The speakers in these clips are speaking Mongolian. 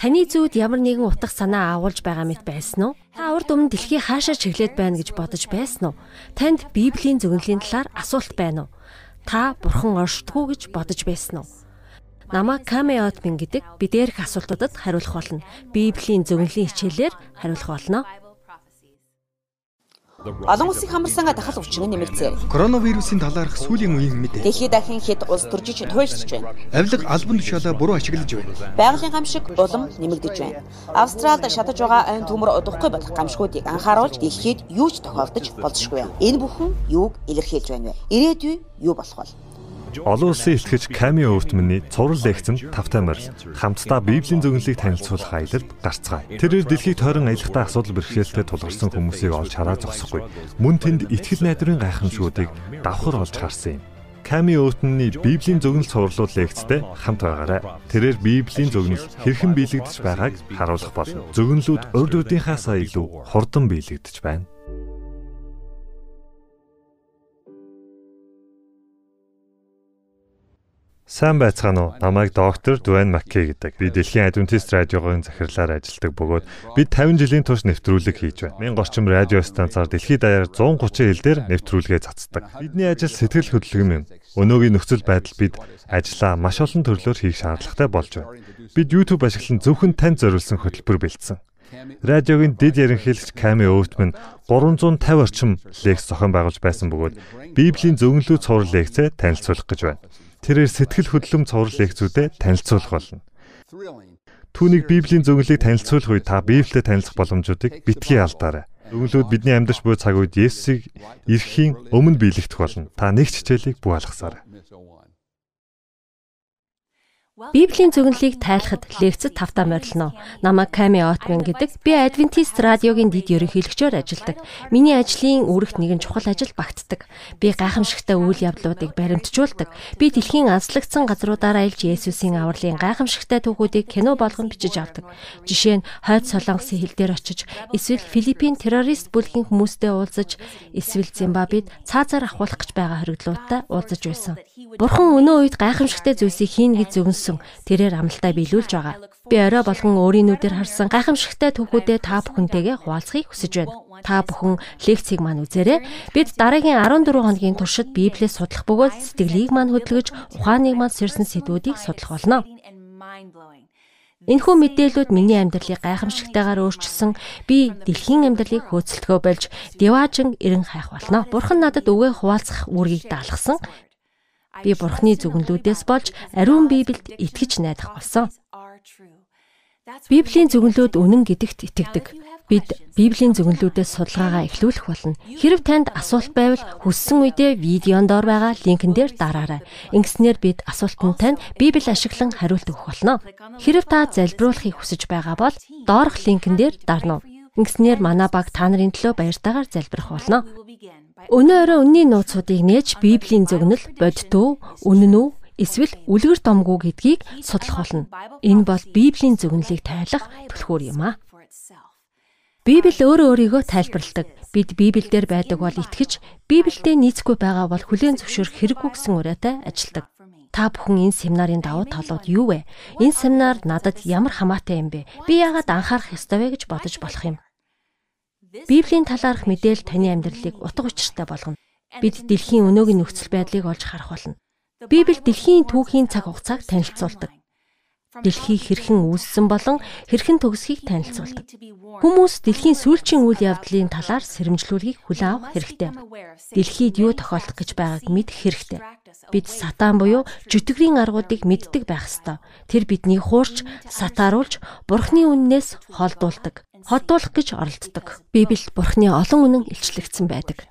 Таны зүуд ямар нэгэн утга санаа агуулж байгаа мэт байсан уу? Та урд өмнө дэлхий хаашаа чиглээд байна гэж бодож байсан уу? Танд Библийн зөвнөлийн талаар асуулт байна уу? Та бурхан оршдгоо гэж бодож байсан уу? Намаа камеотмин гэдэг бидээрх асуултуудад хариулах болно. Библийн зөвнөлийн хичээлээр хариулах болно. Олон улсын хамарсанга дахал өвчин нэмэгцээ. Коронавирусын талаарх сүүлийн үеийн мэдээ. Дэлхийд дахин хэд улс төржиж туйлширч байна. Авилга албан тушаалаа буруу ашиглаж байна. Байгалийн гамшиг улам нэмэгдэж байна. Австралид шатаж байгаа айн төмөр удахгүй болох гамшгуудыг анхааруулж дэлхийд юу ч тохиолдож болзошгүй. Энэ бүхэн юуг илэрхийлж байна вэ? Ирээдүй юу болох вэ? Олон улсын ихтгэж Ками Өвтмөний цуврал лекцэнд тавтай морил хамтдаа Библийн зөвнөлийг танилцуулах аялалд гарцгаая. Тэрээр дэлхийг тойрон аялахтаа асуудал бэрхшээлтэй тулгарсан хүмүүсийг олж хараа зогсохгүй. Мөн тэнд итгэл найдварын гайхамшгуудыг давхар олж харсан юм. Ками Өвтмөний Библийн зөвнөл цувралууд лекцтэй хамт байгаарай. Тэрээр Библийн зөвнөл хэрхэн биелэгдэж байгааг харуулах болно. Зөвнөлүүд урд үдийнхаа сая илүү хурдан биелэгдэж байна. Сайн байцгаана уу? Намайг доктор Дуэн Маккей гэдэг. Би Дэлхийн Адвентист радиогын захирлаар ажилладаг бөгөөд бид 50 жилийн турш нэвтрүүлэг хийж байна. Мянга орчим радио станцаар дэлхийд даяар 130 хил дээр нэвтрүүлгээ цацдаг. Бидний ажил сэтгэл хөдлөм юм. Өнөөгийн нөхцөл байдал бид ажлаа маш олон төрлөөр хийх шаардлагатай болж байна. Бид YouTube ашиглан зөвхөн танд зориулсан хөтөлбөр бэлдсэн. Радиогийн дид ерөнхийлөгч Ками Өвтмөн 350 орчим лекц зохион байгуулж байсан бөгөөд Библийн зөвнөлөө цуврал лекцээ танилцуулах гэж байна. Тэрээр сэтгэл хөдлөм цуврал лекцүүдэд танилцуулах болно. Түүнийг Библийн зөвнөлийг танилцуулах үед та Библиэд танилцах боломжуудыг битгий алдаарай. Зөвнөлүүд бидний амьдарч буй цаг үед Есүсийг эрхийн өмнө биелэгдэх болно. Та нэг хичээлийг бүү алгасаарай. Библийн зөвнөлийг тайлахад лекцэд тавтаа морилно. Намайг Ками Отман гэдэг. Би Адвентист радиогийн дид ерөнхийлөгчөөр ажилладаг. Миний ажлын үүрэгт нэгэн чухал ажил багтдаг. Би гайхамшигтай үйл явдлуудыг баримтжуулдаг. Би дэлхийн азлагдсан газруудаар аялж Есүсийн авралын гайхамшигтай түүхүүдийг кино болгон бичиж авдаг. Жишээ нь хойд Солонгосын хил дээр очиж, эсвэл Филиппин террорист бүлгийн хүмүүстэй уулзаж, эсвэл Зимбабвед цаазаар ахуулах гэж байгаа хоригдлуудтай уулзаж байсан. Бурхан өнөө үед гайхамшигтай зүйлсийг хийн гэж зөвнсөн өгсөн. Тэрээр амлалтаа биелүүлж байгаа. Би орой болгон өөрийн нүдээр харсан гайхамшигтай түүхүүдэд та бүхэнтэйгээ хуваалцахыг хүсэж байна. Та бүхэн лекцийг маань үзээрэй. Бид дараагийн 14 хоногийн туршид Библийг судлах бөгөөд сэтгэлийг маань хөдөлгөж ухааныг маань сэрсэн сэдвүүдийг судлах болно. Энэхүү мэдээллүүд миний амьдралыг гайхамшигтайгаар өөрчилсөн. Би дэлхийн амьдралыг хөөцөлтгөө болж деваажин эрен хайх болно. Бурхан надад өгөө хуваалцах үүргийг даалгасан. Би Бурхны зөвгөнлүүдээс болж ариун Библиэд итгэж найдах болсон. Библийн зөвгөнлүүд үнэн гэдэгт итгэдэг. Бид Библийн зөвгөнлүүдээс судалгаагаа эхлүүлэх болно. Хэрв танд асуулт байвал хүссэн үедээ видеонд доор байгаа линкэн дээр дараарай. Ингэснээр бид асуултанд тань Библи ашиглан хариулт өгөх болно. Хэрв та залбируулахыг хүсэж байгаа бол доорх линкэн дээр дарна. Ингэснээр манай баг та нарын төлөө баяртайгаар залбирах болно. Өнөө өрөө үнний нууцуудыг нээж Библийн зөвнөл бодтөө үнэн үү эсвэл үлгэр домгүй гэдгийг судлах болно. Энэ бол Библийн зөвнөлийг тайлах түлхүүр юм а. Библи өөрөө өөрийгөө тайлбарладаг. Бид Библиэлд байдаг бол итгэж, Библиэд нийцэхгүй байгаа бол хүлээн зөвшөөрөх хэрэггүй гэсэн уриатай ажилдаг. Та бүхэн энэ семинарын давуу талууд юу вэ? Энэ семинар надад ямар хамаатай юм бэ? Би яагаад анхаарах ёстой вэ гэж бодож болох юм. Библийн талаарх мэдээлэл таны амьдралыг утга учиртай болгоно. Бид дэлхийн өнөөгийн нөхцөл байдлыг олж харах болно. Библи дэлхийн түүхийн цаг хугацааг танилцуулдаг. Дэлхий хэрхэн үүссэн болон хэрхэн төгсөхийг танилцуулдаг. Хүмүүс дэлхийн сүүлчийн үйл явдлын талаар сэрэмжлүүлгийг хүлээн авах хэрэгтэй. Дэлхийд юу тохиолдох гэж байгааг мэдэх хэрэгтэй. Бид сатан буюу жүтгэрийн аргуудыг мэддэг байх ёстой. Тэр биднийг хуурч, сатааруулж, бурхны үннээс холдуулдаг ходдуулах гэж оролддог. Библиэд Бурхны олон үнэн илчлэгдсэн байдаг.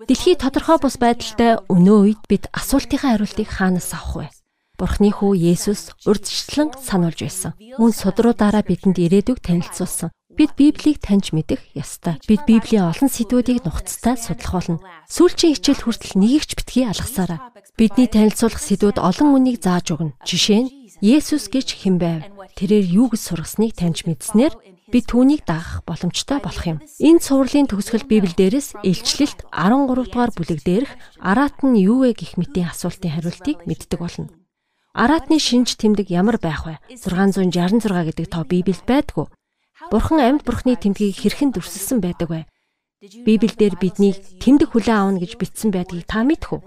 Дэлхий тодорхой бус байдалтай өнөө үед бид асуултынхаа хариултыг хаанаас авах вэ? Бурхны хүү Есүс урдчлан сануулж байсан. Мөн судруудаараа бидэнд ирээдүг танилцуулсан. Бид Библийг таньж мэдэх ёстой. Бид Библийн олон сэдвүүдийг нухацтай судлах болно. Сүүлчийн хичээл хүртэл нэгийг ч битгий алгасаарай. Бидний танилцуулах сэдвүүд олон үнийг зааж өгнө. Жишээ нь Есүс гэж хэн байв? Тэрээр юу гэж сургасныг таньж мэдснээр бид түүнийг дагах боломжтой болох юм. Энэ цувралын төгсгөл Библи дээрээс илчлэлт 13 дугаар бүлэг дээрх араат нь юу вэ гэх мэтийн асуултын хариултыг мэддэг болно. Аратны шинж тэмдэг ямар байх вэ? 666 гэдэг тоо Библиэд байдгүй. Бурхан амьд бурхны тэмдгийг хэрхэн дүрсэлсэн байдаг вэ? Библиэлд биднийг тэмдэг хүлээн авна гэж бичсэн байдгийг та мэдэх үү?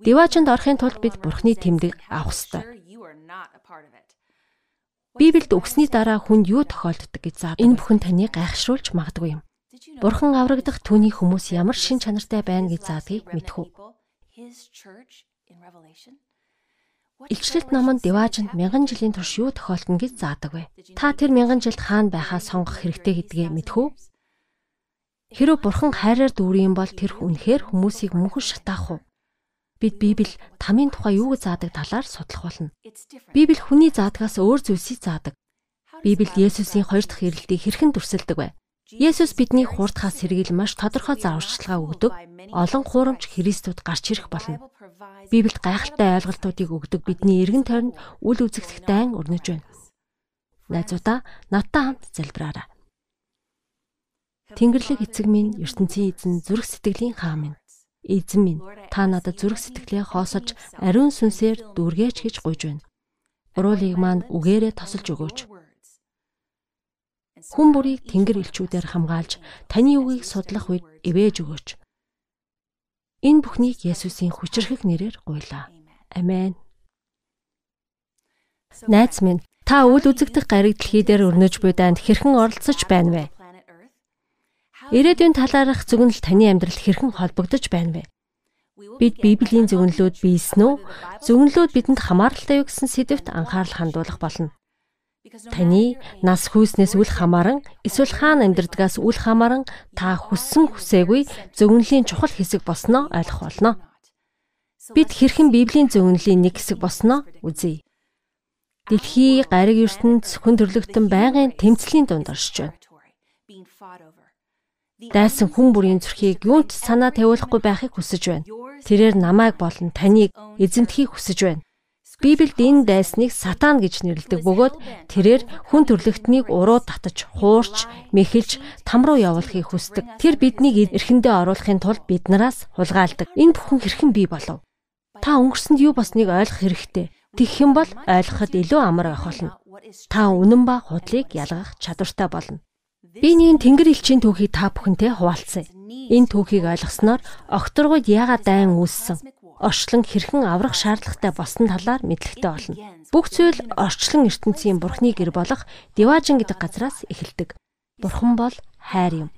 Диваачнд орохын тулд бид бурхны тэмдэг авах ёстой. Библиэд өгсний дараа хүнд юу тохиолддог гэж заа. Энэ бүхэн таныг гайхшруулж магадгүй юм. Бурхан аврагдах түүний хүмүүс ямар шин чанартай байна гэж заадгийг мэдэх үү? Илчлэлт номонд Деважинд мянган жилийн турш юу тохиолдно гэж заадаг вэ? Та тэр мянган жилд хаана байхаа сонгох хэрэгтэй гэдгээ мэдэх үү? Хэрвээ бурхан хайраар дүүрийн бол тэр үнэхээр хүмүүсийг мөнхөд шатаах уу? Бид Библи тамийн тухай юу гэж заадаг талаар судлах болно. Библи хүний заадгаас өөр зүйлсийг заадаг. Библи Есүсийн хоёр дахь ирэлтийг хэрхэн дүрсэлдэг вэ? Есүс бидний хуурдахаас сэргийл маш тодорхой зааварчилгаа өгдөг. Олон хуурамч Христүүд гарч ирэх болно. Библиэд гайхалтай ойлголтуудыг өгдөг бидний эргэн тойронд үл үзэгдэх дайн өрнөж байна. Найзуудаа надтай хамт залбираарай. Тэнгэрлэг эцэг минь, ертөнцийн эзэн, зүрх сэтгэлийн хаан минь. Эзэн минь, та надад зүрх сэтгэлээ хоосож ариун сүнсээр дүүргэж гэж гуйж байна. Уруулыг маань үгээрээ тосолж өгөөч. Хүн бүрийг тэнгэр элчүүдээр хамгаалж таны үгийг судлах үед эвэж өгөөч. Энэ бүхнийг Есүсийн хүчрхэг нэрээр гуйлаа. Амен. Найз минь, та үл үзэгдэх гариг дэлхий дээр өрнөж буй дайнд хэрхэн оролцож байна вэ? Ирээдүйн талаарх зөвнөл таны амьдралд хэрхэн холбогдож байна вэ? Бид Библийн зөвнөлүүд биелсэн үү? Зөвнөлүүд бидэнд хамааралтай юу гэсэн сэдвт анхаарал хандуулах болно. Таны нас хүйснээс үл хамааран эсвэл хаана амьдрдгаас үл хамааран та хүссэн хүсээгүй зөвнөлийн чухал хэсэг босноо ойлгох болно. Бид хэрхэн Библийн зөвнөлийн нэг хэсэг босноо үзье. Дэлхий гариг ертөнд хүн төрлөختөн байнгын тэмцлийн дунд оршиж байна. Дайсан хүн бүрийн зүрхийг юунт санаа тавиулахгүй байхыг хүсэж байна. Тэрээр намайг болон таныг эзэмдхийг хүсэж байна. Библиэд энэ дайсныг сатан гэж нэрлэдэг бөгөөд тэрээр хүн төрлөختнийг уруу татаж, хуурч, мэхэлж, там руу явуулахыг хүсдэг. Тэр биднийг эрхэндээ оруулахын тулд биднараас хулгайлдаг. Энэ бүхэн хэрхэн бий болов? Та өнгөрсөнд юу болсныг ойлгох хэрэгтэй. Тэгэх юм бол ойлгоход илүү амар байх болно. Та үнэн ба худлыг ялгах чадвартай болно. Би нэгэн тэнгэр элчийн түүхийг та бүхэнтэй хуваалцъя. Энэ түүхийг ойлгосноор огторгойд яагаад дайн үүссэн? орчлон хэрхэн аврах шаардлагатай болсон талаар мэдлэгтэй болно. Бүх зүйл орчлон ертөнцийн бурхны гэр болох Диважин гэдэг газраас эхэлдэг. Бурхан бол хайр юм.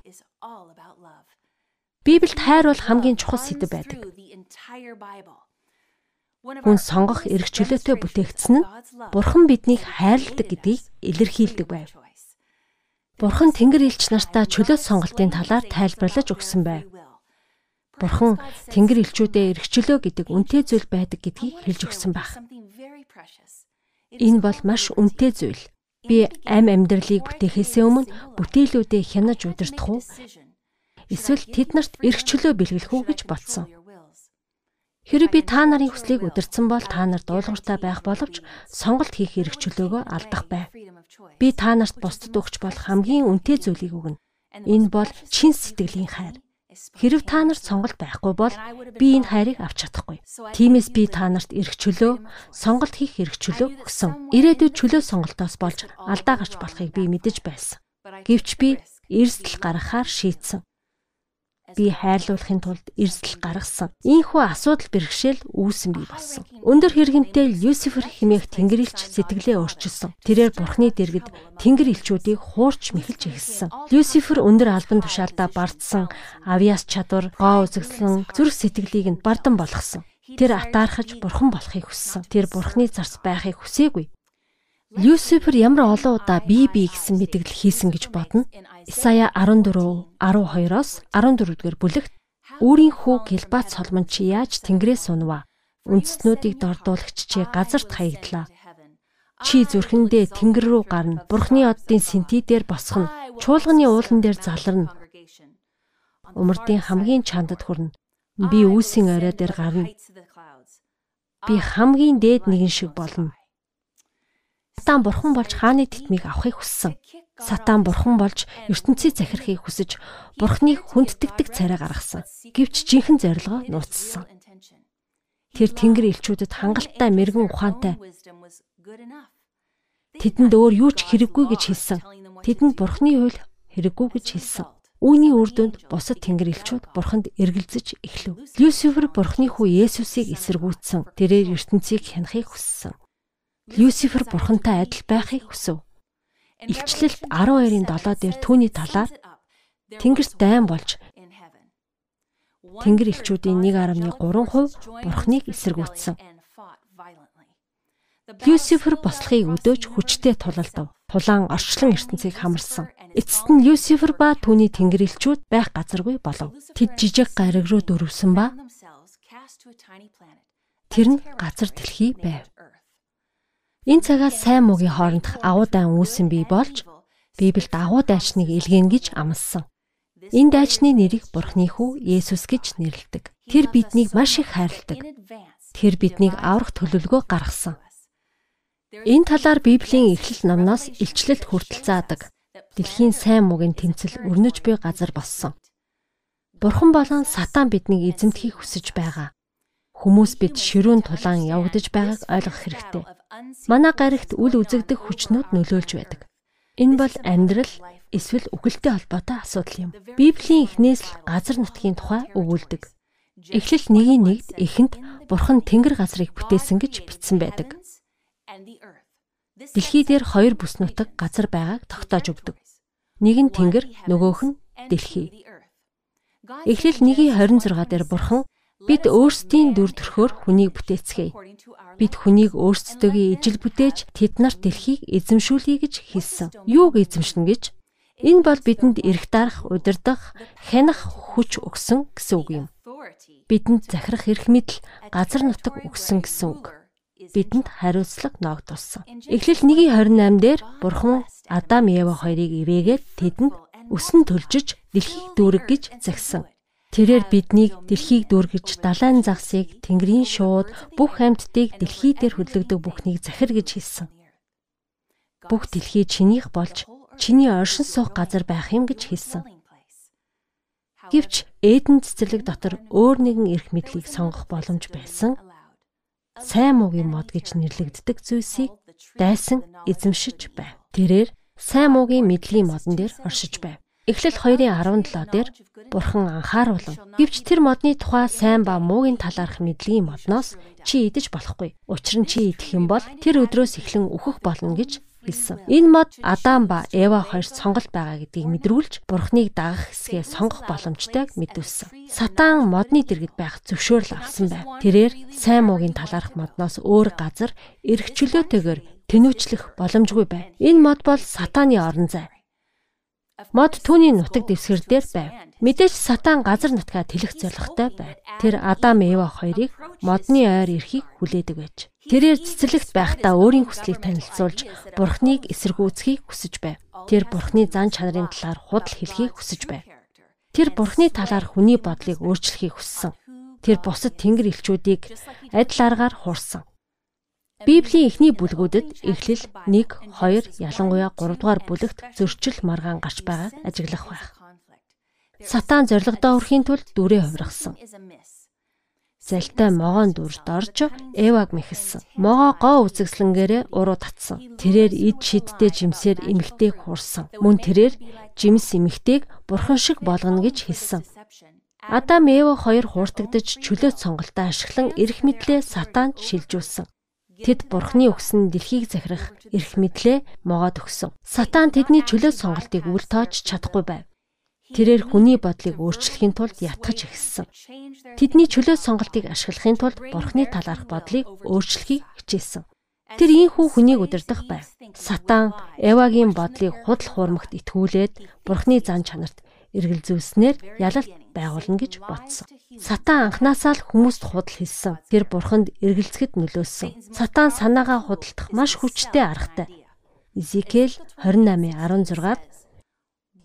Библиэд хайр бол хамгийн чухал сэдэв байдаг. Хүн сонгох эрх чөлөөтэй бүтээгдсэн нь Бурхан биднийг хайрладаг гэдгийг илэрхийлдэг байв. Бурхан Тэнгэр элч нартаа чөлөөт сонголтын талаар тайлбарлаж өгсөн байв. Бурхан Тэнгэр элчүүдээ эргчлөө гэдэг үнэтэй зүйл байдаг гэдгийг хэлж өгсөн байх. Энэ бол маш үнэтэй зүйл. Би ам амьдралыг бүтээхээс өмнө бүтээлүүдээ хянаж удирдах уу? Эсвэл тэднэрт эргчлөө бэлгэлэх үү гэж бодсон. Хэрэв би та нарын хүслийг удирдсан бол та нар дуулууртай байх боловч сонголт хийх эрхчлөөгөө алдах байв. Би та нарт бусдад өгч болох хамгийн үнэтэй зүйлийг өгнө. Энэ бол чин сэтгэлийн хайр. Хэрв та нарт сонголт байхгүй бол би энэ хайрыг авч чадахгүй. Тиймээс би та нарт эрх чөлөө, сонголт хийх эрх чөлөө өгсөн. Ирээдүйд чөлөө сонголтоос болж алдаа гарч болохыг би мэдэж байсан. Гэвч би эрсдэл гаргахаар шийдсэн би хайрлуулахын тулд эрсдэл гаргасан. Ийхүү асуудал бэрхшээл үүсэн бий болсон. Өндөр хэрэгэнтэй Люцифер хэмээх тэнгэрлэгч сэтгэлээ өөрчилсөн. Тэрээр бурхны дэргэд тэнгэр элчүүдийг хуурч мэхэлж эхэлсэн. Люцифер өндөр албан тушаалдаа бардсан авиас чадвар, гоо үзэсгэлэн зүрх сэтгэлийг нь бардан болгосон. Тэр атаархаж бурхан болохыг хүссэн. Тэр бурхны зарц байхыг хүсээгүй. Люцифер ямар олон удаа бие бие гэсэн мэдгэл хийсэн гэж бодно. Исая 14 12-оос 14-р бүлэгт өөрийн хүү Гэлбац соломон чи яаж тэнгэрээс унваа? Үндэстнүүдийг дордуулагч чи газарт хаягдлаа. Чи зүрхэндээ тэнгэр рүү гарна. Бурхны оддын синтидээр босгоно. Чуулганы уулан дээр заларна. Умардын хамгийн чандад хүрнэ. Би үүсийн орой дээр гарна. Би хамгийн дээд нэгэн шиг болно Сатан бурхан болж хааны тэтмийг авахыг хүссэн. Сатан бурхан болж ертөнцийг захирахыг хүсэж бурхныг хүндтгэдэг царай гаргасан. Гэвч жинхэнэ зорилгоо нууцсан. Тэр тэнгэр элчүүдэд хангалттай мэрэгэн ухаантай. Тэдэнд өөр юу ч хэрэггүй гэж хэлсэн. Тэдэнд бурхны хууль хэрэггүй гэж хэлсэн. Үүний үр дүнд бусад тэнгэр элчүүд бурханд эргэлзэж эхлэв. Люцифер бурхны хүү Есүсийг эсэргүүцсэн. Тэрээр ертөнцийг хянахыг хүссэн. Люцифер бурхантай адил байхыг хүсв. Илчлэлт 12-ын 7 дээр түүний талаар тэнгэрт дайн болж тэнгэр элчүүдийн 1.3% бурхныг эсэргүүцсэн. Люцифер бослохыг өдөөж хүчтэй тулалдав. Тулаан орчлон ертөнцийг хамарсан. Эцэст нь Люцифер ба түүний тэнгэрэлчүүд байх газаргүй болов. Тэд жижиг гариг руу дөрвсөн ба тэр нь газар дэлхий байв. Энэ цагаас сайн муугийн хоорондох агуу дан үүсэн бий болж Библиэд агуу дайчныг илгээн гэж амласан. Энэ дайчны нэрийг Бурхны хүү Есүс гэж нэрлэдэг. Тэр биднийг маш их хайрладаг. Тэр биднийг аврах төлөвлөгөө гаргасан. Энэ талаар Библийн Эхлэл номноос илчлэлт хүртэл заадаг. Дэлхийн сайн муугийн тэмцэл өрнөж буй газар болсон. Бурхан болон сатан биднийг эзэмдхийг хүсэж байгаа. Хүмүүс бид ширүүн тулаан явагдаж байгааг ойлгох хэрэгтэй. Манай гаригт үл үзэгдэх хүчнүүд нөлөөлж байдаг. Энэ бол амьдрал эсвэл үхэлтэй холбоотой асуудал юм. Библийн эхнээс л газар нутгийн тухай өгүүлдэг. Эхлэл 1:1-д эхэнд Бурхан тэнгэр газрыг бүтээсэн гэж бичсэн байдаг. Дэлхий дээр хоёр бүс нутаг газар байгааг тогтоож өгдөг. Нэг нь тэнгэр, нөгөөх нь дэлхий. Эхлэл 1:26 дээр Бурхан Бид өөрсдийн дүр төрхөөр хүнийг бүтээцгээе. Бид хүнийг өөрсдөөгээ ижил бүтээж тэд нарт дэлхийг эзэмшүүлье гэж хэлсэн. Юуг эзэмшнэ гэж? Энэ бол бидэнд эрх дарах, удирдах, хянах хүч өгсөн гэсэн үг юм. Бидэнд захирах эрх мэдэл, газар нутаг өгсөн гэсэн үг. Бидэнд хариуцлага ногдуулсан. Эхлэл 1:28 дээр Бурхан Адам Ева хоёрыг ивээгээд тэдэнд өсөн төлжиж дэлхийг дүүрэг гэж загсан. Тэрээр биднийг дэлхийг дүүргэж далайн загсыг тэнгэрийн шууд бүх амьтдыг дэлхий дээр хөдлөгдөг бүхнийг захир гэж хэлсэн. Бүх дэлхий чинийх болж чиний оршин суух газар байх юм гэж хэлсэн. Гэвч Эден цэцэрлэг дотор өөр нэгэн эрх мэдлийг сонгох боломж байсан. Сайн муугийн мод гэж нэрлэгддэг зүйлсийг дайсан эзэмшиж байв. Тэрээр сайн муугийн мэдлэгийн модон дээр оршиж байв. Эхлэл 2:17 дээр Бурхан анхааруулав. Гэвч тэр модны тухай сайн ба муугийн талаарх мэдлэгийн модноос чи идэж болохгүй. Учир нь чи идэх юм бол тэр өдрөөс эхлэн үхэх болно гэж хэлсэн. Энэ мод Адам ба Ева хоёр сонголт байгаа гэдгийг мэдрүүлж Бурхныг дагах хэсгээ сонгох боломжтойг мэдүүлсэн. Сатан модны дэргэд байх зөвшөөрөл авсан байв. Тэрээр сайн муугийн талаарх модноос өөр газар эрх чөлөөтэйгээр тэнүүчлэх боломжгүй байв. Энэ мод бол сатааны орон зай. Мод түүний нутаг дэвсгэр дээр байв. Мэдээж сатан газар нутгаа тэлэх зорилготой байв. Тэр Адам Эва хоёрыг модны ойр эрхийг хүлээдэг байж. Тэрээр цэцэрлэгт байхдаа өөрийн хүслийг танилцуулж Бурхныг эсэргүүцхийг хүсэж байв. Тэр Бурхны зан чанарын талаар худал хэлхийг хүсэж байв. Тэр Бурхны талаар хүний бодлыг өөрчлөхийг хүссэн. Тэр бусад тэнгэр элчүүдийг адил аргаар хуурсан. Библийн эхний бүлгүүдэд Эхлэл 1, 2, ялангуяа 3 дугаар бүлэгт зөрчил маргаан гарч байгааг ажиглах байх. Сатан зоригдоо өрхийн тулд дүрээ хувиргасан. Залтай могоон дүрд орж Эваг мэхэлсэн. Могоо гоо үзэгслэнгээрээ уруу татсан. Тэрээр ид шидтэй жимсээр эмэгтэйг хуурсан. Мөн тэрээр жимс эмэгтэйг бурхан шиг болгоно гэж хэлсэн. Адам Эва хоёр хууртагдж чөлөөт сонголтоо ашиглан эрх мэдлээ сатаанд шилжүүлсэн. Тэд бурхны өгсөн дэлхийг захирах эрх мэдлээ могоод өгсөн. Сатан тэдний чөлөө сонголтыг үл тоож чадахгүй байв. Тэрээр хүний бодлыг өөрчлөхийн тулд ятгах ихссэн. Тэдний чөлөө сонголтыг ашиглахын тулд бурхны талаарх бодлыг өөрчлөхийг хичээсэн. Тэр ийхүү хүнийг удирдах байв. Сатан Эвагийн бодлыг худал хуурмагт итгүүлээд бурхны зан чанарт эргэлзүүлснээр ялалт байгуулна гэж бодсон. Сатан анханасаа л хүмүүст худал хэлсэн. Тэр бурханд эргэлзэхэд нөлөөсөн. Сатан санаагаа худалдах маш хүчтэй аргатай. Изекэл 28:16-д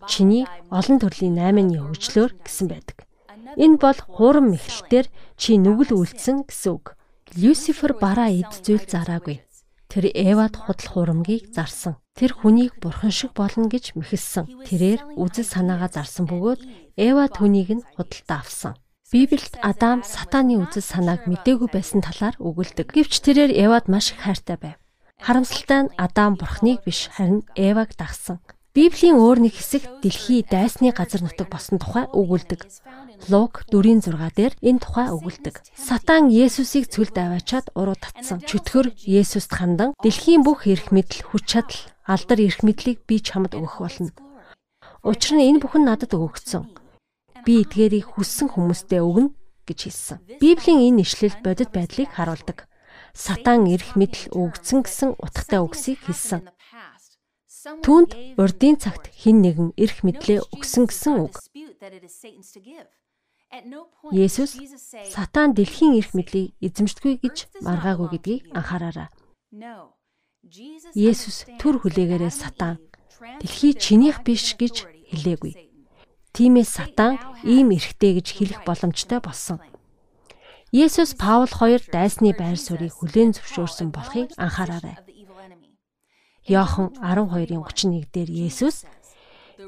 чиний олон төрлийн 8-ны хөгжлөөр гэсэн байдаг. Энэ бол хурам мэхлэлтэр чи нүгэл үлдсэн гэсэн үг. Люцифер бараа эд зүйл зараагүй. Тэр Эвад худал хурамгийг зарсан. Тэр хүнийг бурхан шиг болно гэж мэхэлсэн. Тэрээр үзэл санаагаа зарсан бөгөөд Эва түүнийг нь худалдаа авсан. Библиэд Адам сатааны үзэл санааг мдээгүй байсан талаар өгүүлдэг. Гэвч тэрээр Евад маш их хайртай байв. Харамсалтай нь Адам бурхныг биш харин Еваг дагсан. Библийн өөр нэг хэсэг дэлхий дайсны газар нутаг болсон тухай өгүүлдэг. Лук 4:6 дээр энэ тухай өгүүлдэг. Сатан Есүсийг цүлд аваачаад уруу татсан. Чөтгөр Есүст хандан дэлхийн бүх эрх мэдэл, хүч чадал, алдар эрх мэдлийг би чамд өгөх болно. Учир нь энэ бүхэн надад өгөгдсөн би эдгээрийг хүссэн хүмүүстээ өгнө гэж хэлсэн. Библийн энэ ишлэл бодит байдлыг харуулдаг. Сатан эрх мэдэл өгсөн гэсэн утгатай үгсийг хэлсэн. Түүнд урдын цагт хин нэгэн эрх мэдлээ өгсөн гэсэн үг. Есүс сатан дэлхийн эрх мэдлийг эзэмшдэггүй гэж маргаагүй гэдгийг анхаараарай. Есүс төр хүлээгээрээ сатан дэлхий чинийх биш гэж хэлээгүй. Тиймээс сатан ийм эрхтэй гэж хэлэх боломжтой болсон. Есүс Паул хоёр дайсны байр суурийг хүлээн зөвшөөрсөн болохыг анхаараарай. Йохан 12-ын 31 дээр Есүс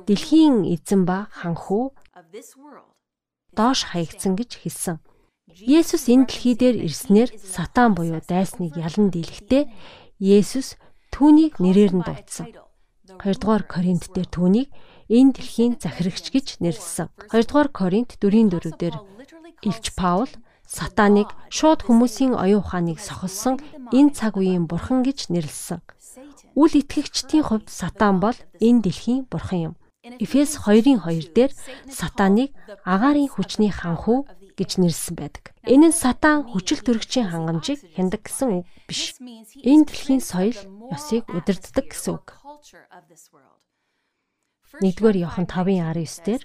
дэлхийн эзэн ба ханхүү доош хаягдсан гэж хэлсэн. Есүс энэ дэлхий дээр ирснээр сатан буюу дайсныг ялан дийлэхдээ Есүс түүнийг нэрээр нь дуудсан. 2 дугаар Коринт дээр түүнийг энэ дэлхийн захирагч гэж нэрлсэн. 2 дугаар Коринт 4:4 дээр Илч Паул сатаныг шууд хүмүүсийн оюун ухааныг сохолсон энэ цаг үеийн бурхан гэж нэрлсэн. Үл итгэгчдийн хувьд сатан бол энэ дэлхийн бурхан юм. Эфес 2-ын 2 дээр сатаныг агаарын хүчний ханхүү гэж нэрлсэн байдаг. Энэ нь сатан хүчил төрөгчийн хангамжийг хяндаг гэсэн үг биш. Энэ дэлхийн соёл ёсыг удирддаг гэсэн үг. 1-р Иохан 5:19 дээр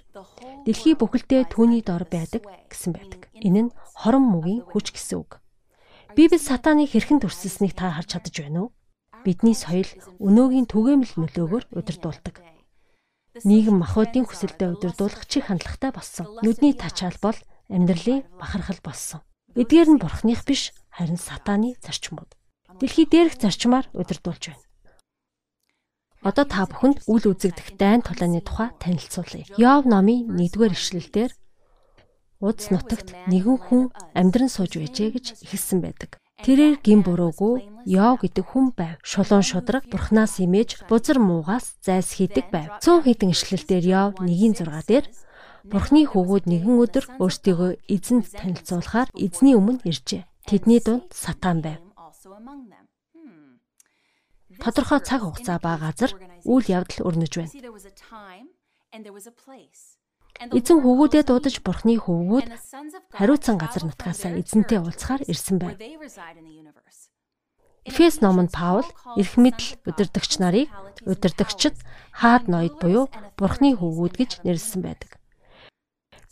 дэлхий бүхэлдээ түүний дор байдаг гэсэн байдаг. Энэ нь хорон мөгийн хүч гэсэн үг. Библи сатаныг хэрхэн төрсөлснийг та харж чадаж байна уу? Бидний соёл өнөөгийн түгээмэл нөлөөгөөр удирдуулдаг. Нийгэм махбодын хүсэлтэд удирдуулах чих хандлагатай болсон. Нүдний тачаал бол амьдралын бахархал болсон. Эдгээр нь бурхных биш харин сатааны зарчмууд. Дэлхий дээрх зарчмаар удирдуулж байна. Одоо та бүхэнд үл үзэгдэх дайн тулааны тухай танилцуулъя. Йов номын 1-р ишлэлдэр Удс нутагт нэгэн хүн амьдран сууж байжээ гэж ихэлсэн байдаг. Тэрээр гин буруугүй Йов гэдэг хүн байв. Шулуун шудраг бурхнаас имэж бузар муугаас зайс хийдэг байв. Цөөн хідэн ишлэлдэр Йов 1-6 дээр Бурхны хөвгүүд нэгэн өдөр өөрсдийгөө эзэнд танилцуулахаар эзний өмнө иржээ. Тэдний дунд сатан байв тодорхой цаг хугацаа ба газар үйл явдал өрнөж байна. Эзэн хөвгүүдэд дуудаж бурхны хөвгүүд хариуцсан газар нутгаасаа эзэнтэй уулзахаар ирсэн байна. Эфес номонд Паул эрх мэдл удирдагч нарыг удирдагчд хаад ноёд буюу бурхны хөвгүүд гэж нэрлсэн байдаг.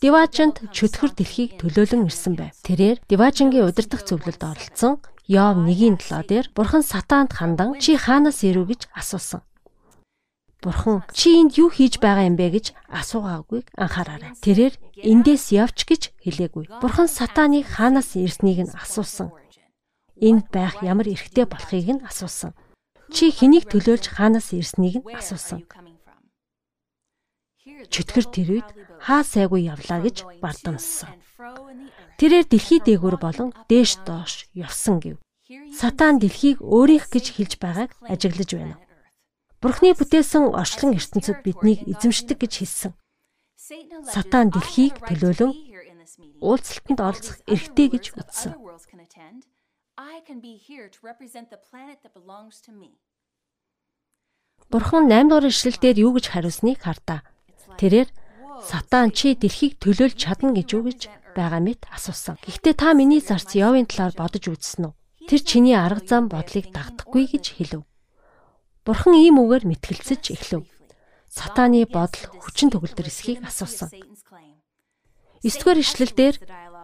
Диважинд чөтгөр дэлхийг төлөөлөн ирсэн байв. Тэрээр Диважингийн удирдах зөвлөлд оролцсон Йов 1:7 дээр Бурхан сатаанд хандан чи хаанаас ирв гэж асуусан. Бурхан чи энд юу хийж байгаа юм бэ гэж асуугаагүй анхаараарай. Тэрээр эндээс явч гэж хэлээгүй. Бурхан сатаныг хаанаас ирснийг нь асуусан. Энд байх ямар эрхтэй болохыг нь асуусан. Чи хэнийг төлөөлж хаанаас ирснийг нь асуусан. Чөтгөр тэр үед хаа сайгүй явлаа гэж бардамссан. Тэрээр дэлхий дээгүүр болон дээш доош явсан гэв. Сатан дэлхийг өөрийнх гэж хэлж байгааг ажиглаж байна. Бурхны бүтээсэн орчлон ертөнцид биднийг эзэмшдэг гэж хэлсэн. Сатан дэлхийг төлөөлөн уулзалтанд оролцох эрхтэй гэж үзсэн. Бурхан 8 дугаар ишлэлдэр юу гэж хариулсныг хардаа. Тэрээр Сатан чи дэлхийг төлөөлж чадна гэж юу гэж байгаа мэт асуусан. Гэхдээ та миний зарц Йовын талаар бодож үзсэн үү? Тэр чиний арга зам бодлыг дагдахгүй гэж хэлв. Бурхан ийм үгээр мэтгэлцэж эхлэв. Сатаны бодол хүчин төгөлдөр эсхийг асуусан. 9 дугаар ишлэлдэр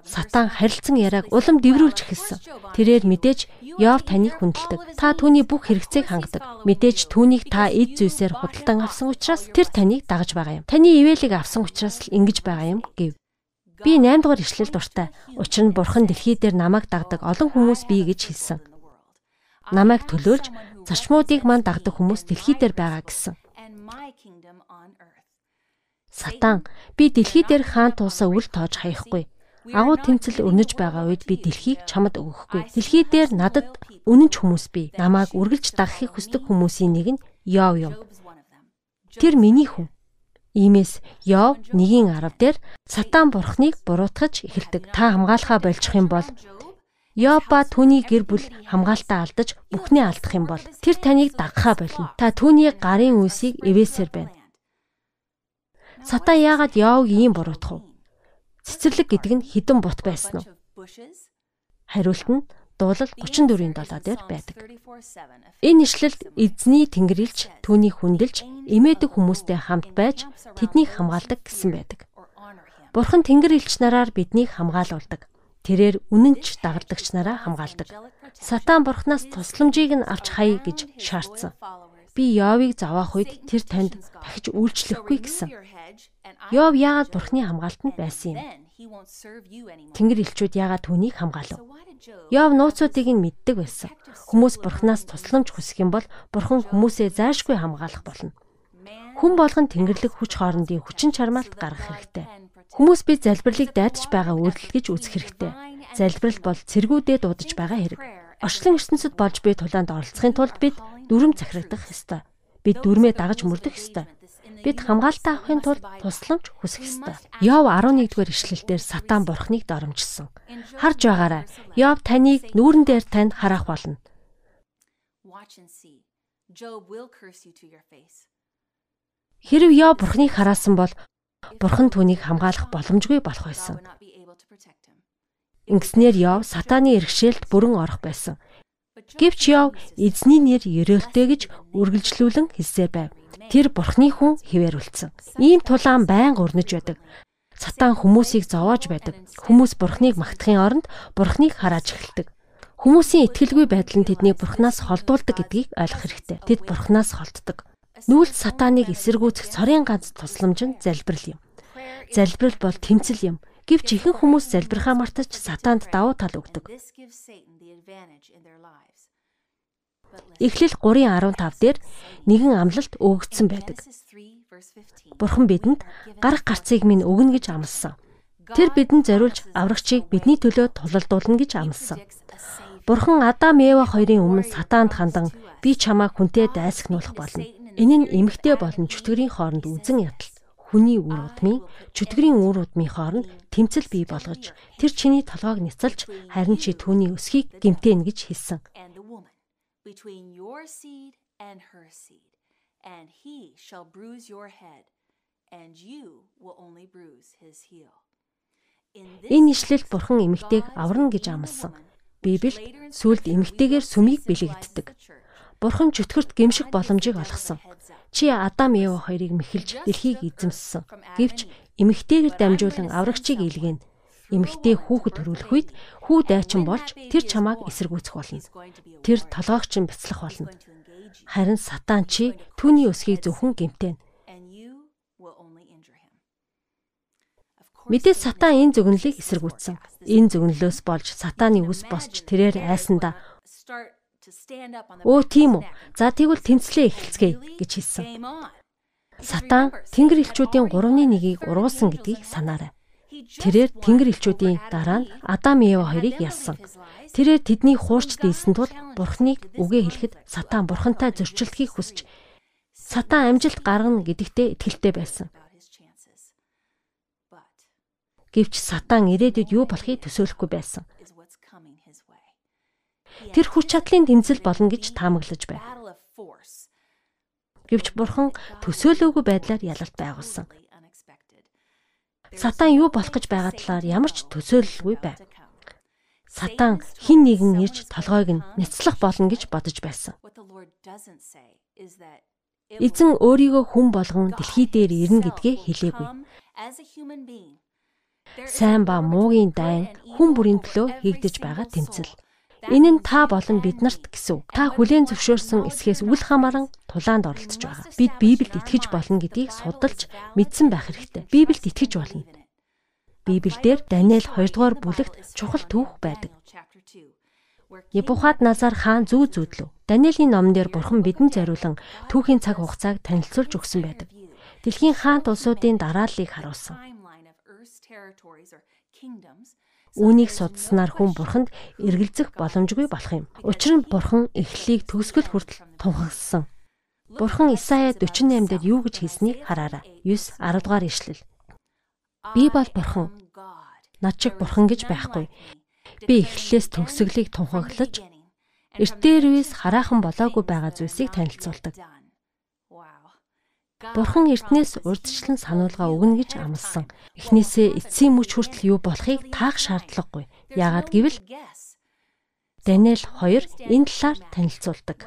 Сатан харилцан яриаг улам дэврүүлж эхэлсэн. Тэрээр мэдээж Йов таныг хүндэлдэг. Та түүний бүх хэрэгцээг хангадаг. Мэдээж түүнийг та эд зүйлсээр худалдан авсан учраас тэр таныг дагаж байгаа юм. Таны ивэлийг авсан учраас л ингэж байгаа юм гэв. Би 8 дугаар ишлэл дуртай. Учир нь Бурхан дэлхий дээр намайг дагдаг олон хүмүүс бий гэж хэлсэн. Намайг төлөөлж зарчмуудыг мань дагдаг хүмүүс дэлхий дээр байгаа гэсэн. Сатан би дэлхий дээр хаан туусаа үл тоож хаяхгүй. Агуу тэмцэл өрнөж байгаа үед би дэлхийг чамд өгөхгүй. Дэлхий дээр надад үнэнч хүмүүс бий. Намааг үргэлж дагахыг хүсдэг хүмүүсийн нэг нь Йов юм. Тэр миний хүн. Иймээс Йов 1-ийн 10 дээр сатан бурхныг буруутгаж эхэлдэг. Та хамгаалахаа болчих юм бол Йоб ба түүний гэр бүл хамгаалтаа алдаж бүхнээ алдах юм бол тэр таныг дагахаа болно. Та түүний гарын үсийг эвээсэр байна. Сатан яагаад Йовг ийм буруутгах вэ? Цэцэрлэг гэдэг нь хідэн бут байсан уу? Хариулт нь дуулал 34-ийн 7 дээр байдаг. Энэ ишлэлд эзний тэнгэрлэгч түүнийг хүндэлж эмээдэг хүмүүстэй хамт байж тэднийг хамгаалдаг гэсэн байдаг. Бурхан тэнгэр элч нараар биднийг хамгаалуулдаг. Тэрээр үнэнч дагалдагч нараа хамгаалдаг. Сатан бурхнаас тусламжийг нь авч хай гэж шаардсан. Би Йовыг заваах үед тэр танд дахиж үйлчлэхгүй гэсэн. Йов яагаад бурхны хамгаалтанд байсан юм? Тэнгэр элчүүд яагаад түүнийг хамгаалав? Йов нууцуудыг нь мэддэг байсан. Хүмүүс бурхнаас тусламж хүсэх юм бол бурхан хүмүүсээ зайшгүй хамгаалах болно. Хүн болгон тэнгэрлэг хүч хоорондын хүчин чармаалт гаргах хэрэгтэй. Хүмүүс би залбирлыг дайтаж байгаа үйлдэл гэж үзэх хэрэгтэй. Залбирал бол цэргүүдээ дуудаж байгаа хэрэг. Орчлон ертөнцид болж буй тулаанд оролцохын тулд бид дүрм захирагдах ёстой. Бид дүрмээ дагаж мөрдөх ёстой. Бид хамгаалтаа авахын тулд тусламж хүсэх ёстой. Йов 11-р ишлэлдэр сатан бурхныг доромжсон. Харж байгаарай. Йов таныг нүүрэн дээр танд харах болно. Хэрв Йов бурхныг хараасан бол бурхан түүнийг хамгаалах боломжгүй болох байсан. Ингэснээр Йов сатааны иргэшээлд бүрэн орох байсан. Гэвч Йов эзний нэр ерөөлтэй гэж үргэлжлүүлэн хэлсээр байв. Тэр бурхны хүн хിവэр үлдсэн. Ийм тулаан байнга өрнөж байдаг. Сатан хүмүүсийг зовоож байдаг. Хүмүүс бурхныг магтахын оронд бурхныг харааж эхэлдэг. Хүмүүсийн итгэлгүй байдал нь тэднийг бурхнаас холдуулдаг гэдгийг ойлгох хэрэгтэй. Тэд бурхнаас холддог. Нүүлт сатаныг эсэргүүцэх цорын ганц тусламж нь залбирал юм. Залбирал бол тэмцэл юм. Гэвч ихэнх хүмүүс залбирхаа мартаж сатаанд давуу тал өгдөг. Эхлэл 3:15 дээр нэгэн амлалт өгөгдсөн байдаг. Бурхан бидэнд гарах гарцыг минь өгнө гэж амласан. Тэр бидэнд зориулж аврагчийг бидний төлөө тулалдуулна гэж амласан. Бурхан Адам Ева хоёрын өмнө сатаанд хандан би чамаа хүнтэй дайсагнуулах болно. Энэ нь эмгтэй болон чөтгөрийн хооронд үзэн ядалт хүний үр удмын чөтгөрийн үр удмын хооронд тэмцэл бий болгож тэр чиний толгойг няцалж харин чи түүний өсхийг гимтэн гэж хэлсэн. between your seed and her seed and he shall bruise your head and you will only bruise his heel. Энэ ишлэлд бурхан эмэгтэйг аварна гэж амласан. Библи сүлд эмэгтэйгээр сүмийг бэлэгддэг. Бурхан чөтгөрт гимших боломжийг олгосон. Чи Адам Ева хоёрыг мэхэлж дэлхийг эзэмссэн. Гэвч эмэгтэйгээр дамжуулан аврагчийг илгээн. Эмэгтэй хүүхэд төрүүлэх үед хүү дайчин болж тэр чамааг эсэргүүцэх болно. Тэр толгоогч нь бяцлах болно. Харин сатан чи түүний өсгийг зөвхөн гэмтэн. Мэдээ сатан энэ зөвгөнлийг эсэргүүцсэн. Энэ зөвгөнлөөс болж сатааны үс босч тэрээр айсандаа Өө тийм үү. За тэгвэл тэмцлээ эхэлцгээе гэж хэлсэн. Сатан Тэнгэр элчүүдийн 3-ны 1-ийг ургуулсан гэдгийг санаарай. Тэрээр Тэнгэр элчүүдийн дараа нь Адам Ева хоёрыг ялсан. Тэрээр тэдний хуурч дийлсэн тул Бурхныг үгээ хэлэхэд Сатан Бурхантай зөрчилдөхийг хүсч Сатан амжилт гаргана гэдэгтээ итгэлтэй байсан. Гэвч Сатан ирээдүйд юу болохыг төсөөлөхгүй байсан. Тэр хүч чадлын тэмцэл болно гэж таамаглаж байв. Гэвч бурхан төсөөлөөгүй байдлаар ялалт байгуулсан. Сатан юу болох гэж байгаа талаар ямар ч төсөөлөлгүй байв. Сатан хин нэгэн ирж толгойг нь нэцлэх болно гэж бодож байсан. Эзэн өөрийгөө хүн болгон дэлхий дээр ирнэ гэдгээ хэлээгүй. Сайн ба муугийн дайн хүн бүрийн төлөө хийгдэж байгаа тэмцэл. Энэ нь та болон биднарт гэсэн. Та хүлээн зөвшөөрсөн эсхээс үл хамааран тулаанд оролцож байгаа. Бид Библиэд итгэж болно гэдгийг судалж мэдсэн байх хэрэгтэй. Библиэд итгэж болно. Библиэлд Даниэл 2 дугаар бүлэгт чухал түүх байдаг. Небухад Назар хаан зүү зүүдлөө. Даниэлийн номон дээр бурхан бидэнд зориулан түүхийн цаг хугацааг танилцуулж өгсөн байдаг. Дэлхийн хаант улсуудын дарааллыг харуулсан. Үүнийг судалснаар хүн бурханд эргэлзэх боломжгүй болох юм. Учир нь бурхан эхлэлийг төгсгөл хүртэл тунхагссан. Бурхан Исая 48 дээр юу гэж хэлснийг хараарай. 9 10 дугаар ишлэл. Би бол бурхан. Над шиг бурхан гэж байхгүй. Би эхлэлээс төгсгөлийг тунхаглаж эртээр үес хараахан болоогүй байгаа зүйлсийг танилцуулдаг. Бурхан эртнээс урдчлан сануулга өгнө гэж амласан. Эхнээсээ эцсийн мөч хүртэл юу болохыг таах шаардлагагүй. Яагаад гэвэл Даниэл 2 энэ талаар танилцуулдаг.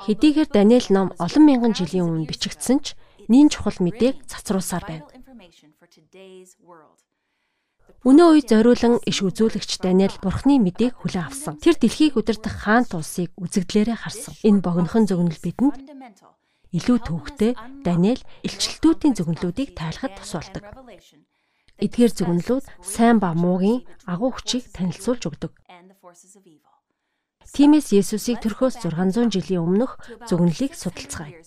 Хэдийгээр Даниэл ном олон мянган жилийн өмнө бичигдсэн ч нин чухал мэдээг цацруулсаар байна. Өнөө үед зориулан иш үзүүлэгч Даниэл бурхны мэдээг хүлээн авсан. Тэр дэлхийг удирдах хаан тулсыг үзэгдлээрээ харсан. Энэ богинохон зөгнөл бидэнд илүү төвхтэй Даниэл илчлэлтүүдийн зөвнөлүүдийг тайлахад тусалдаг. Эдгээр зөвнөлүүд сайн ба муугийн агуу хүчийг танилцуулж өгдөг. Тимээс Есүсийг төрхөөс 600 жилийн өмнөх зөвнөлийг судалцгаая.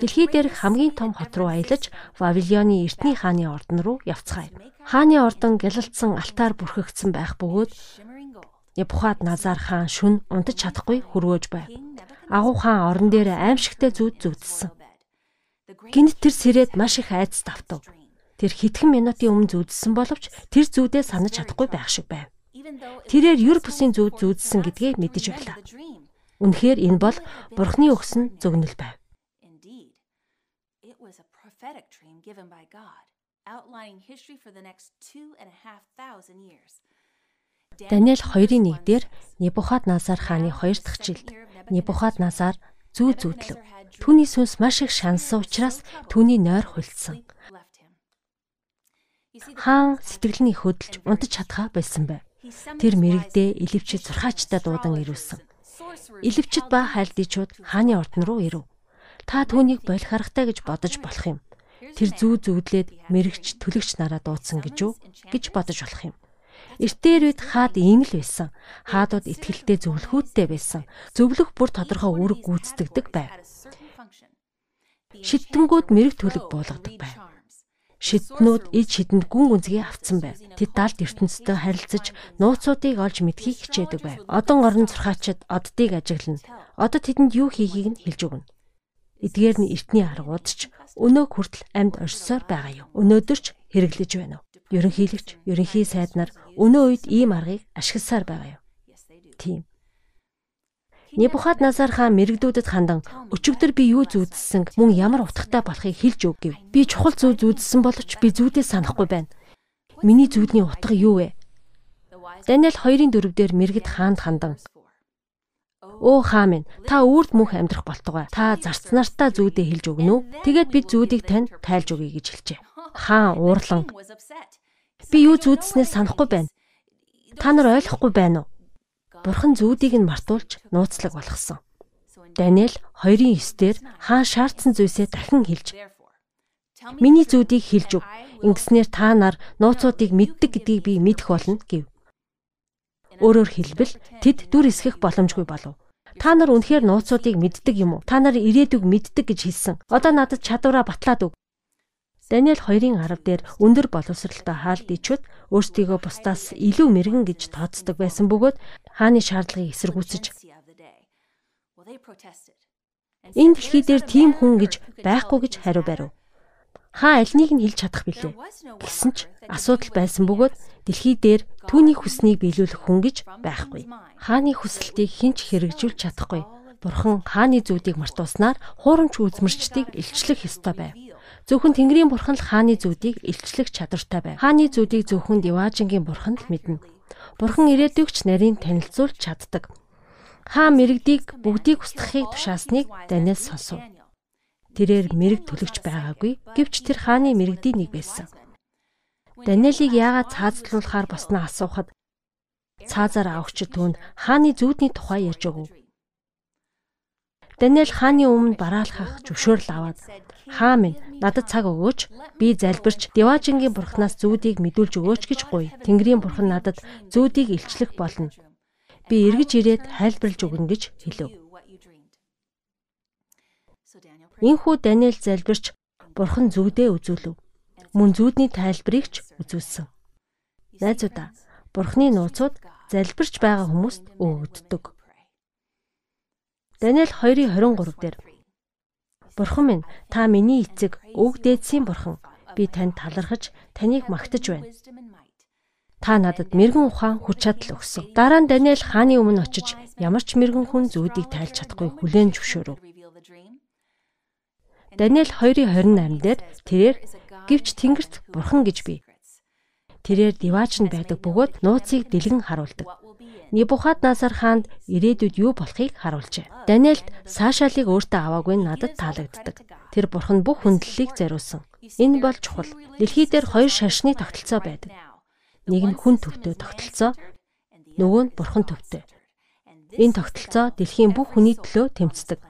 Дэлхий дээрх хамгийн том хот руу аялаж Вавилоны эртний хааны ордон руу явцгаая. Хааны ордон гялалцсан алтаар бүрхэгдсэн байх бөгөөд Небухад Назар хаан шүн унтаж чадахгүй хөрвөөж байв агуу хаан орон дээр аимшигтай зүуд зүудсэн. Гинт тэр сэрээд маш их айдас давтав. Тэр хэдхэн минутын өмнө зүудсэн боловч тэр зүүдээ санаж чадахгүй байх шиг байв. Тэрээр юр бусын зүуд зүудсэн гэдгээ мэдэж байлаа. Үнэхээр энэ бол Бурхны өгсөн зөвнөл байв. outlining history for the next two and a half thousand years. Даниэл 2-ын 1 дээр Небухаднасар хааны 2 дахь жилд Небухаднасар зүү зүүдлэв. Түүний сүнс маш их шансан учраас түүний нойр хулцсан. Хаан сэтгэлний хөдөлж унтаж чадхаа байсан байв. Тэр мэрэгдээ илвчид зурхаачтай дуудан ирүүлсэн. Илвчид ба хайлдичуд хааны ордон руу ирэв. Та түүнийг болох харахтай гэж бодож болох юм. Тэр зүү зүүдлээд мэрэгч төлөгч нараа дуудсан гэж үү гэж бодож болох юм. Эртээр үед хаад ийм л байсан. Хаадууд ихтгэлтэй зөвлөхүүдтэй байсан. Зөвлөх бүр тодорхой үүрэг гүйцэтгэдэг байв. Шидэнгүүд мэрэг төлөг буулгадаг байв. Шиднүүд ид шидэнд гүн гүнзгий авцсан байв. Тэд далд ертөнцтэй харилцаж нууцуудыг олж мэдхийг хичээдэг байв. Одон орон зурхаачид оддыг ажиглана. Одоо тэдэнд юу хийхийг нь хэлж өгнө. Эдгээр нь эртний аргууд ч өнөө хүртэл амьд оршсоор байгаа юу. Өнөөдөр ч хэрэглэж байна уу? ерөнхийлөгч, ерөнхий сайд нар өнөө үед ийм аргыг ашигласаар байгаа юм. Тийм. Небухаднасар хаан мэрэгдүүдэд хандан өчигдөр би юу зүудсэн мөн ямар утгатай болохыг хэлж өг гэв. Би чухал зүү зүудсэн боловч би зүүдээ санахгүй байна. Миний зүүдний утга юу вэ? Даниэл 2-ын 4 дээр мэрэгд хаанд хандан Оо хаа минь та үрд мөнх амьдрах болтугай. Та зарцнаартаа зүүдээ хэлж өгнө үү? Тэгээд бид зүүдийг тань тайлж өгье гэж хэлжээ. Хаан уурлан Би юу зүудснээ санахгүй байна. Та нар ойлгохгүй байна уу? Бурхан зүудийг нь мартуулж нууцлаг болгосон. Даниэл 2:9 дээр хаан шаардсан зүйлсээ дахин хэлж Миний зүудийг хэлж өг. Ингэснээр та нар нууцуудыг мэддэг гэдгийг би мэдэх болно гэв. Өөрөөр хэлбэл тэд дүр эсгэх боломжгүй болов. Та нар үнэхээр нууцуудыг мэддэг юм уу? Та нар ирээдүг мэддэг гэж хэлсэн. Одоо надад чадвараа батлаад өг. Даниэл 2-ын 10 дээр өндөр боловсралтай хаалт ичүүд өөрсдийгөө бусдаас илүү мэрэгэн гэж тооцдог байсан бөгөөд хааны шаардлагыг эсэргүүцэж Энэ дэлхий дээр тийм хүн гэж байхгүй гэж хариу барив. Хаа альнийг нь хэлж чадах билээ. Гэсэн ч асуудал байсан бөгөөд дэлхий дээр түүний хүснийг биелүүлэх хүн гэж байхгүй. Хааны хүсэлтийг хинч хэрэгжүүлж чадахгүй. Бурхан хааны зүүдийг мартууснаар хуурамч үзмэрчдийг илчлэх ёстой байв. Зөвхөн Тэнгэрийн бурхан л хааны зүүдийг илчлэх чадвартай байв. Хааны зүүдийг зөвхөн Диваажингийн бурхан л мэднэ. Бурхан ирээдүйгч нарийн танилцуулж чаддаг. Хаа мэрэгдийг бүгдийг устгахыг тушаасныг Даниэл сонсов. Тэрээр мэрэг төлөгч байгаагүй. Гэвч тэр хааны мэрэгдийн нэг байсан. Даниэлийг яагаад цаазлуулахаар босноо асуухад цаазаар авахч түүнд хааны зүүдний тухай ярьж өгөв. Даниэл хааны өмнө бараалхах зөвшөөрөл аваад хаа минь надад цаг өгөөч би залбирч Деважингийн бурхнаас зүүдийг мэдүүлж өгөөч гэж гуй. Тэнгэрийн бурхан надад зүүдийг илчлэх болно. Би эргэж ирээд хайлбарлаж өгнө гэж хэлв. Инхүү Даниэл залбирч бурхан зүүдээ үзүүлв. Мөн зүүдний тайлбарыг ч үзүүлсэн. Найзуудаа, Бурхны нууцуд залбирч байгаа хүмүүст өгөгддөг. Даниэл 2:23 дээр Бурхан минь, та миний эцэг, өг дээдсийн бурхан. Би танд талархаж, таныг магтаж байна. Та надад мэрэгэн ухаан хүч чадал өгсөн. Дараа нь Даниэл хааны өмнө очиж ямар ч мэрэгэн хүн зүүдийг тайлж чадахгүй хүлээн зөвшөөрөв. Даниэл 2:28 дээр тэрээр гівч тэнгэрт бурхан гэж бий. Тэрээр диваач нь байдаг бөгөөд нууцыг дэлгэн харуулдаг. Небухаднасар хаанд ирээдүйд юу болохыг харуулжээ. Даниэлд Сашалыг өөртөө аваагүй надад таалагддаг. Тэр бурхан бүх хүндлэлийг зориулсан. Энэ бол чухал. Дэлхий дээр хоёр шашны тогтолцоо байдаг. Нэг нь хүн төвтэй тогтолцоо, нөгөө нь бурхан төвтэй. Энэ тогтолцоо дэлхийн бүх хүний төлөө тэмцдэг.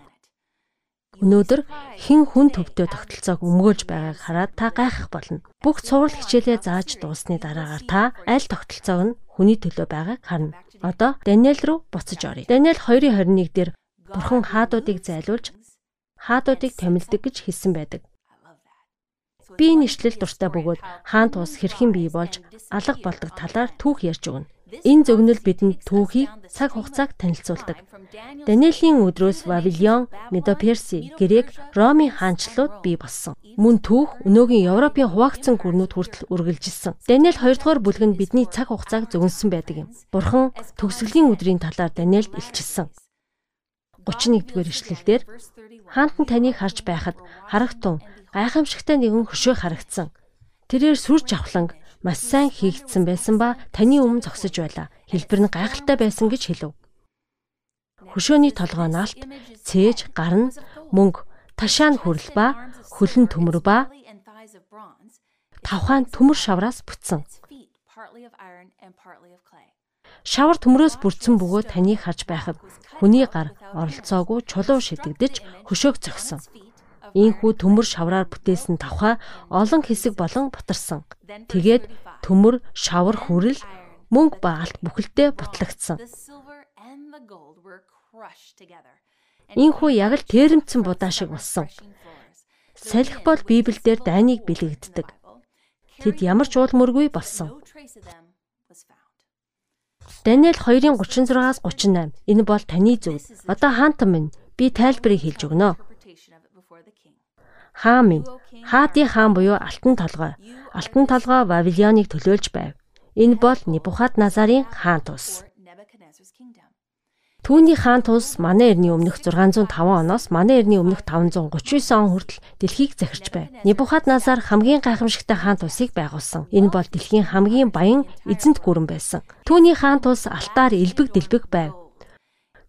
Өнөөдөр хэн хүн төвтэй тогтолцоог өмгөөлж байгааг хараад та гайхах болно. Бүх цуврал хичээлээ зааж дуусны дараагаар та аль тогтолцоог нь хүний төлөө байгааг харна. Одоо Даниэл руу буцаж оръё. Даниэл 2:21 дээр Бурхан хаадуудыг зайлуулж хаадуудыг томилдог гэж хэлсэн байдаг. Би нэшлэл дуртай бөгөөд хаан туус хэрхэн бий болж алга болдог талаар түүх ярьж өгнө. Энэ зөгнөл бидэнд түүхийг цаг хугацааг танилцуулдаг. Даниэлийн өдрөөс Вавилон, Медоперси, Грек, Ромын хаанчлууд бий болсон. Мөн түүх өнөөгийн Европын хуваагдсан гүрнүүд хүртэл үргэлжилсэн. Даниэл 2 дугаар бүлгэнд бидний цаг хугацааг зөгнсөн байдаг юм. Бурхан төгсгөлийн өдрийн талаар Даниэлд илчилсэн. 31-р эшлэлдэр хаантан таныг харж байхад харагтун гайхамшигтай нэгэн хөшөө харагдсан. Тэрээр сүр жавхланг маш сайн хийгдсэн байсан ба таны өмнө зогсож байла. Хэлбэр нь гайхалтай байсан гэж хэлв. Хөшөөний толгой наалт, цээж, гар нь мөнгө, ташаан хүрэл ба хөлн төмөр ба тавхаан төмөр шавраас бүтсэн. Шавар төмрөөс бүрдсэн бөгөөд таныг харж байхад хүний гар оролцоогүй чулуу шидэгдэж хөшөөг зогсон. Ийхүү төмөр шавраар бүтээсэн тавхаа олон хэсэг болон бутарсан. Тэгээд төмөр, шавар хүрэл, мөнгө ба алт бүхэлдээ бутлагдсан. Ийхүү яг л тэрэмцэн будаа шиг болсон. Салхи бол Библиэлд дайныг бэлэгддэг. Тэд ямар ч уул мөргүй болсон. Даниэл 2-ын 36-аас 38. Энэ бол таны зөв. Одоо хаантан минь би тайлбарыг хэлж өгнө хаан минь хаадын хаан буюу алтан толгой. Алтан толгой Вавилоныг төлөөлж байв. Энэ бол Небухадназарын хаан тус. Түүний хаан тус манай эртний өмнөх 605 оноос манай эртний өмнөх 539 он хүртэл дэлхийг захирч байв. Небухадназар хамгийн гайхамшигтай хаан тусыг байгуулсан. Энэ бол дэлхийн хамгийн баян эзэнт гүрэн байсан. Түүний хаан тус алтаар элбэг дэлбэг байв.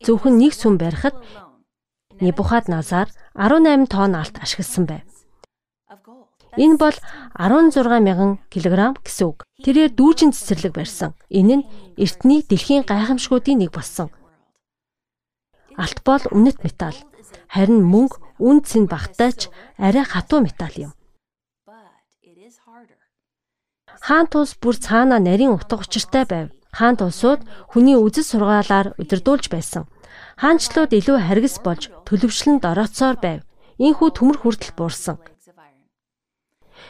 Зөвхөн нэг сүм барихад Небухадназар 18 тонн алт ашигласан байв. Энэ бол 16 мянган кг гэсэн үг. Тэрээр дүүжин цэцэрлэг барьсан. Энэ нь эртний дэлхийн гайхамшгуудын нэг болсон. Алт бол үнэт металл. Харин мөнгө үн цэн багтаач арай хатуу металл юм. Хаан тус бүр цаана нарийн утга учиртай байв. Хаан тусууд хүний үзэл сургаалаар удирдуулж байсан. Хаанчлууд илүү харгас болж төлөвшлөнд орооцоор байв. Ийхүү төмөр хүртэл буурсан.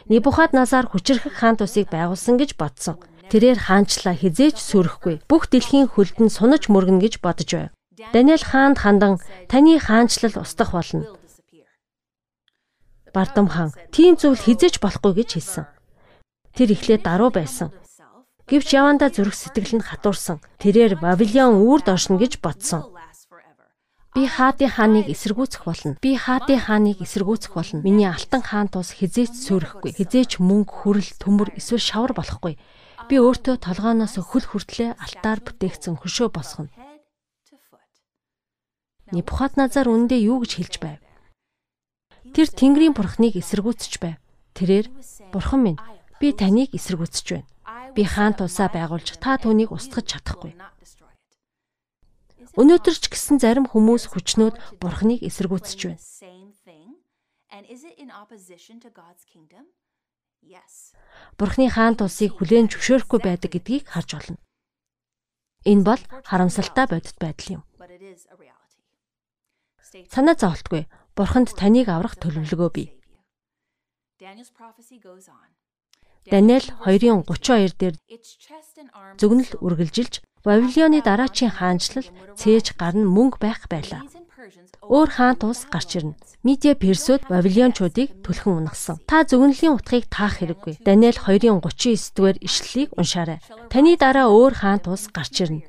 Небухаднасар хүчрхэг хаан тусыг байгуулсан гэж бодсон. Тэрээр хаанчлаа хизээж сүрэхгүй. Бүх дэлхийн хөлдөнд сунаж мөргөнө гэж бодож байв. Даниэл хаанд хандан таны хаанчлал устгах болно. Бардам хаан тийм зүйл хизээж болохгүй гэж хэлсэн. Тэр эхлээд даруй байсан. Гэвч яванда зүрх сэтгэл нь хатуурсан. Тэрээр Вавилон үрд оршно гэж бодсон. Би хаадын хааныг эсэргүүцэх болно. Би хаадын хааныг эсэргүүцэх болно. Миний алтан хаан тус хизээч сүрэхгүй. Хизээч мөнгө, хүрэл, төмөр эсвэл шавар болохгүй. Би өөртөө толгооноос хөл хүртлээ алтаар бүтээгдсэн хөшөө босгоно. Небухадназар үндэ юу гэж хэлж байв? Тэр Тэнгэрийн бурхныг эсэргүүцэж байв. Тэрээр бурхан минь би таныг эсэргүүцэж байна. Би хаан тусаа байгуулж та түүнийг устгах чадахгүй. Өнөөдөр ч гэсэн зарим хүмүүс хүчнөөд бурхныг эсэргүүцэж байна. Бурхны хаан тусыг хүлээн зөвшөөрөхгүй байдаг гэдгийг харж олно. Энэ бол харамсалтай бодит байдал юм. Санаа зовлтгүй. Бурханд таныг аврах төлөвлөгөө бий. Даниэл 2:32 дээр зүгнэл үргэлжилж Бабилоны дараачийн хаанчлал цээж гар нь мөнгө байх байлаа. Өөр хаан тус гарч ирнэ. Медиа Персүүд Бабилончуудыг түлхэн унагсан. Та зөвнөлийн утгыг таах хэрэггүй. Даниэл 2:39 дугаар ишлэлийг уншаарай. Таны дараа өөр хаан тус гарч ирнэ.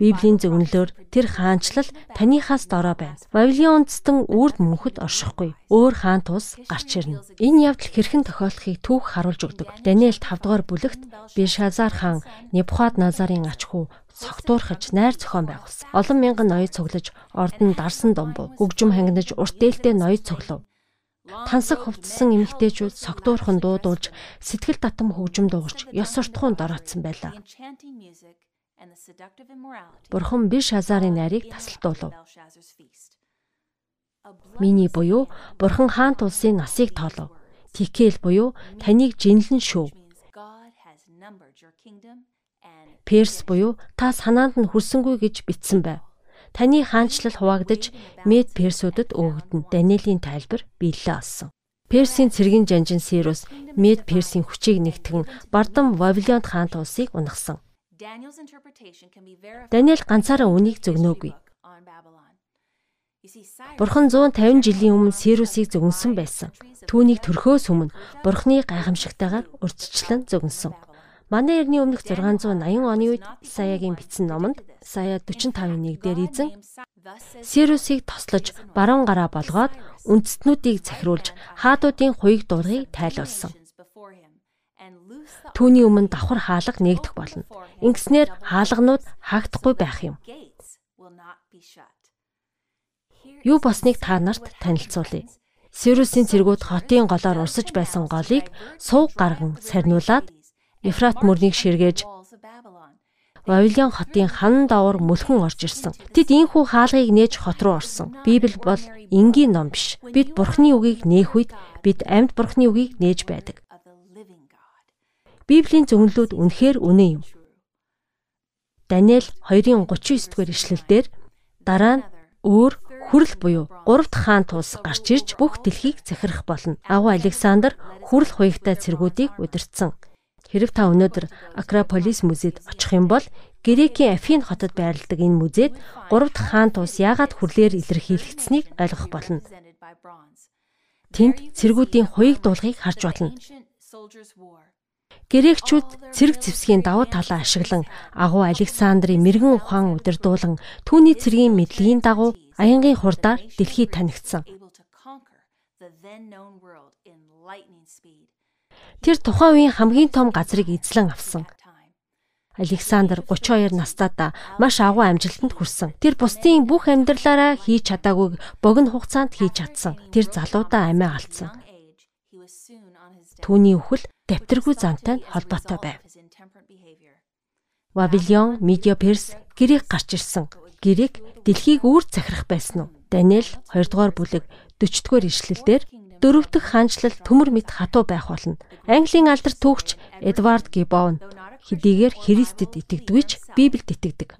Библийн зөвнөлөөр тэр хаанчлал таныхаас дорой байна. Бабилон үндэстэн үрд мөнхөд оршихгүй. Өөр хаан тус гарч ирнэ. Энэ явдал хэрхэн тохиолдохыг түүх харуулж өгдөг. Даниэл 5 дугаар бүлэгт Бишазар хаан Небухадназарын ач хүү согтуурхаж найр зохион байгуулсан. Олон мянган ноёд цуглаж, ордон дарсан домбов, хөгжим хангинаж, урт дээлтэй ноёд цуглав. Тансаг хувцсан эмэгтэйчүүд согтуурхан дуудуулж, сэтгэл татам хөгжим дуугарч, ёс суртахуун дороотсон байлаа. Бурхан биш хазаарын найрыг тасалтуулав. Миний буюу Бурхан хаан тулсын насыг тоолов. Тикэл буюу таныг жинлэн шүүв. Перс буюу та санаанд нь хүрсэнгүй гэж бичсэн байв. Таны хаанчлал хуваагдаж Мед Персүүдэд өгөгдөн. Даниэлийн тайлбар биелээ олсон. Персийн цэргийн жанжин Сирус Мед Персийн хүчийг нэгтгэн Бардам Вавилонд хаан тулсыг унагсан. Даниэл ганцаараа үнийг зөгнөөгүй. Бурхан 150 жилийн өмнө Сирусыг зөгнсөн байсан. Түүнийг төрхөөс өмнө Бурханы гайхамшигтайгаар урьдчилан зөгнсөн. Манай эртний өмнөх 680 оны үед Исаягийн бичсэн номонд Исая 45:1 дээр эзэн Сирусыг тослож баруун гараа болгоод үндэстнүүдийг захируулж хаадуудын хуйг дуулахыг тайлуулсан. Түүний өмнө давхар хаалга нээгдэх болно. Ингэснээр хаалганууд хаагдахгүй байх юм. Юу босныг та нарт танилцуулъя. Сирусийн цэргүүд хотын голоор урсаж байсан голыг сувг гарган сарниулаад Ефрат мөрнийг ширгээж Вавилон хотын хан давар мөлхөн орж ирсэн. Тэд ийхүү хаалгыг нээж хот руу орсон. Библи бол энгийн ном биш. Бид Бурхны үгийг нээх үед бид амьд Бурхны үгийг нээж байдаг. Библийн зөвнөлүүд үнэхээр үнэн юм. Даниэл 2:39 дугаар ишлэлдэр дараа нь өөр хүрэл буюу гуравт хаан тус гарч ирж бүх дэлхийг захирах болно. Агуу Александр хүрэл хуягтай цэргүүдийг удирдсан. Хэрв та өнөөдөр Акрополис музейд очих юм бол Грекийн Афин хотод байрладаг энэ музейд гуравт хаан тус яагаад хүрлээр илэрхийлэгдсэнийг ойлгох болно. Тэнд цэргүүдийн хуйг дуулахыг харж болно. Грекчүүд цэрэг зэвсгийн давуу талаа ашиглан агуу Александрын мэрэгэн ухаан удирдуулан түүний цэргийн мэдлэгийн дагуу аянгийн хурдаар дэлхийд танигдсан. Тэр тухайн үеийн хамгийн том газрыг эзлэн авсан. Александр 32 настайдаа маш агуу амжилтанд хүрсэн. Тэр бусдын бүх амьдралаараа хийж чадаагүйг богино хугацаанд хийж чадсан. Тэр залуудаа амиа алдсан. Түүний үхэл дэвтэргүй зантай холбоотой байв. Вавилон, Медиа Перс грек гарч ирсэн. Грек дэлхийг үүр захирах байсан уу? Даниэл 2 дугаар бүлэг 40 дугаар ишлэлдэр дөрөв дэх хаанчлал төмөр мэд хатуу байх болно. Английн алдар түүхч Эдвард Гибон хэдийгээр Христэд итгэдэгвч Библиэд итгэдэг.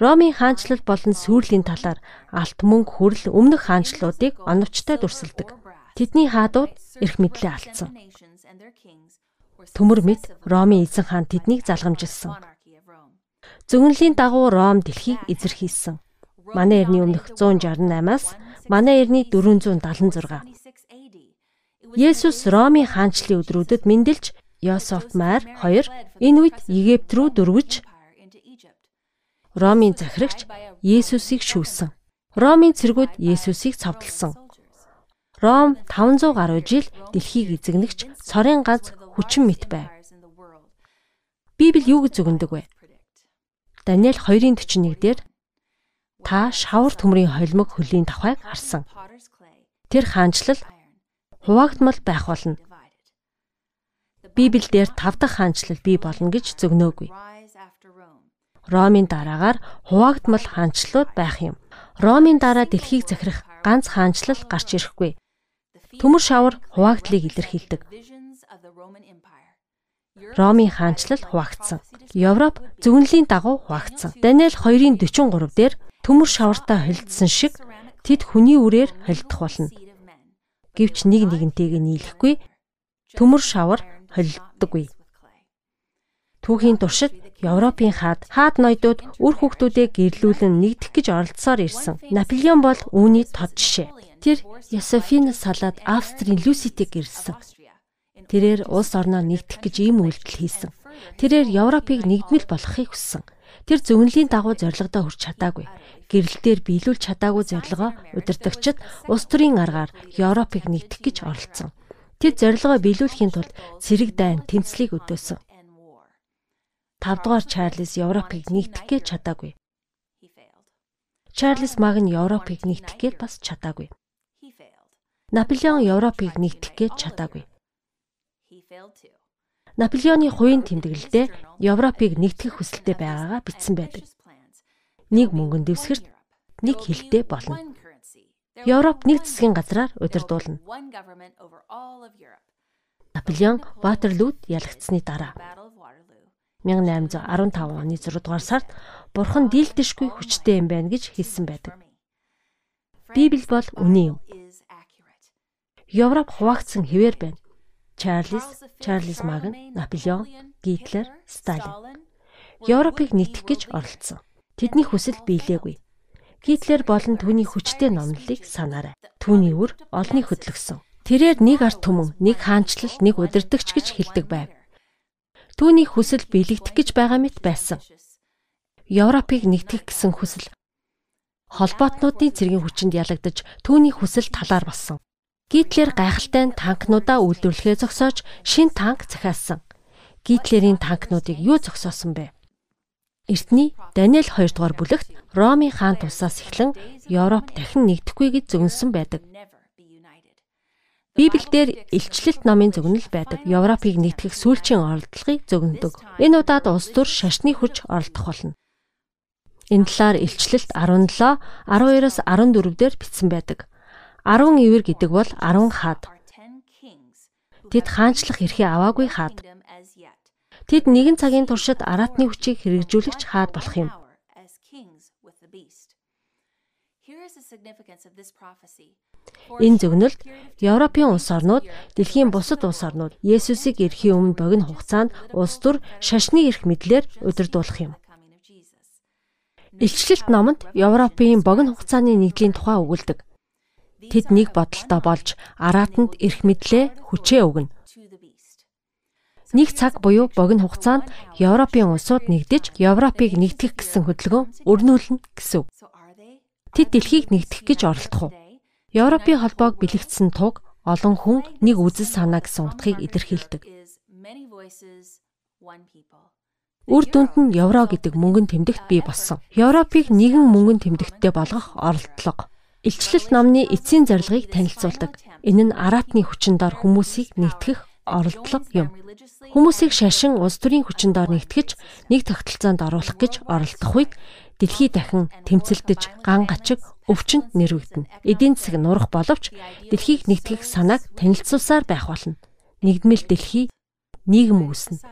Ромын хаанчлал болон сүрлийн талаар алт мөнгө хүрэл өмнөх хаанчлалуудыг оновчтой дүрсэлдэг. Тэдний хаадууд эрх мэдлээ алдсан. Төмөр мэд Ромын эзэн хаан тэднийг залгамжилсан. Зөвнөлийн дагуу Ром дэлхийг эзэрхийлсэн. Манай эртний өмнөх 168-аас манай эртний 476. Есүс Ромын хаанчлалын өдрүүдэд мэндэлж Йосеф Мар 2 энэ үед Египт рүү дөрвөж Ромын захирагч Есүсийг шүүсэн. Ромын цэргүүд Есүсийг цовдлсон. Ром 500 гаруй жил дэлхийг эзэгнэгч цорын ганц хүчин мэт байв. Библи юу гэж зөвгөндөг вэ? Даниэл 2:41 дээр та шавар төмрийн холимог хөлийн давхайг харсан. Тэр хаанчлал хуваагдмал байх болно. Библиэлд 5 дахь хаанчлал бий болно гэж зөвнөөгүй. Ромын дараагаар хуваагдмал хаанчлалууд байх юм. Ромын дараа дэлхийг захирах ганц хаанчлал гарч ирэхгүй. Төмөр шавар хуваагдлыг илэрхийлдэг. Ромын хаанчлал хуваагдсан. Европ зөвнөлийн дагуу хуваагдсан. Даниэл 2-ын 43 дээр төмөр шавартаа холдсон шиг тэд хүний үрээр холдох болно. Гэвч нэг нэгнтэйг нийлэхгүй төмөр шавар холилддоггүй. Түүхийн туршид Европын хаад хаад ноёдууд үр хүүхдүүдээ гэрлүүлэн нэгдэх гэж оролцсоор ирсэн. Наполеон бол үүний тод жишээ. Тэр Ясофинес салаад Австрийн Люситиг гэрэлсэн. Тэрээр улс орноо нэгдэх гэж ийм үйлдэл хийсэн. Тэрээр Европыг нэгдмэл болгохыг хүссэн. Тэр зөвнөлийн дагуу зорилгодоо хүрч чадаагүй. Гэрэлтээр биелүүлж чадаагүй зорилгоо удирдагчид улс төрийн аргаар Европыг нэгдэх гэж оролцсон. Тэд зорилгоо биелүүлэхийн тулд цэрэг дайн тэмцлийг өдөөсөн. 5 дугаар Чарльз Европыг нэгтгэх гэж чадаагүй. Чарльз Маг нь Европыг нэгтгэх гэж бас чадаагүй. Наполеон Европыг нэгтгэх гэж чадаагүй. Наполеоны хувийн тэмдэглэлдээ Европыг нэгтгэх хүсэлтэй байгаагаа бичсэн байдаг. Нэг мөнгөн дэвсгэрт нэг хилтэй болно. Европ нэг засгийн газраар удирдуулна. Наполеон Ватерлууд ялагдсны дараа 1815 оны 6 дугаар сард Бурхан дийлдэшгүй хүчтэй юм байна гэж хэлсэн байдаг. Библи бол үний юм. Европ хуваагдсан хэвээр байна. Чарльз, Чарльз Магн, Наполеон, Гитлер, Сталин. Европыг нийтгэх гэж оролцсон. Тэдний хүсэл биелээгүй. Гитлер болон түүний хүчтэй номлолыг санаарай. Түүний үр олныг хөдлөсөн. Тэрээр нэг арт түмэн, нэг хаанчлал, нэг удирдагч гэж хэлдэг байв. Түүний хүсэл биелэгдэх гэж байгаа мэт байсан. Европыг нэгтгэх гэсэн хүсэл холбоотнуудын цэргийн хүчинд ялагдаж түүний хүсэл талаар болсон. Гитлер гайхалтай танкнуудаа үйлдвэрлэхээ зогсоож шин танк захиалсан. Гитлерийн танкнуудыг юу зогсоосон бэ? Эртний Даниэл 2 дугаар бүлэгт Ромын хаан тусаас эхлэн Европ дахин нэгдэхгүй гэж зөвнсөн байдаг. Библиэлд илчлэлт номын зөвнөл байдаг. Европыг нэгтгэх сүүлчийн оролдлогыг зөвнөдөг. Энэ удаад улс төр шашны хүч оролдох болно. Энэ талаар илчлэлт 17 12-оос 14 дээр бичсэн байдаг. 10 ивэр гэдэг бол 10 хаад. Тэд хаанчлах эрхээ аваагүй хаад. Тэд нэгэн цагийн туршид араатны хүчийг хэрэгжүүлэгч хаад болох юм. Энэ зөвнөлд Европын улс орнууд дэлхийн бусад улс орнууд Есүсийг эрхийн өмнө богино хугацаанд улс төр шашны эрх мэдлэр удирдуулах юм. Илчлэлт номонд Европын богино хугацааны нэгдлийн тухай өгүүлдэг. Тэд нэг бодолтой болж араатанд эрх мэдлээ хүчээ өгнө. Нэг цаг буюу богино хугацаанд Европын улсууд нэгдэж Европыг нэгтгэх гэсэн хөдөлгөөн өрнүүлнэ гэсэн. Тэд дэлхийг нэгтгэх гэж оролдох уу? Европын холбоог бэлэгдсэн туг олон хүн нэг үзэл санаа гэсэн утгыг илэрхийлдэг. Үр дүнд нь евро гэдэг мөнгөн тэмдэгт бий болсон. Европыг нэгэн мөнгөн тэмдэгттэй болгох оролдлого. Илчлэлт номны эцсийн зорилгыг танилцуулдаг. Энэ нь араатны хүчин дор хүмүүсийг нэгтгэх оролдлого юм. Хүмүүсийг шашин улс төрийн хүчин дор нэгтгэж нэг тогтолцоонд оруулах гэж оролдох үед дэлхий дахин тэмцэлдэж ган гачиг өвчнөд нэрвэгдэнэ. Эдийн засаг нурах боловч дэлхийг нэгтгэх санааг танилцуулсаар байх болно. Нэгдмэл дэлхий нийгэм үүснэ.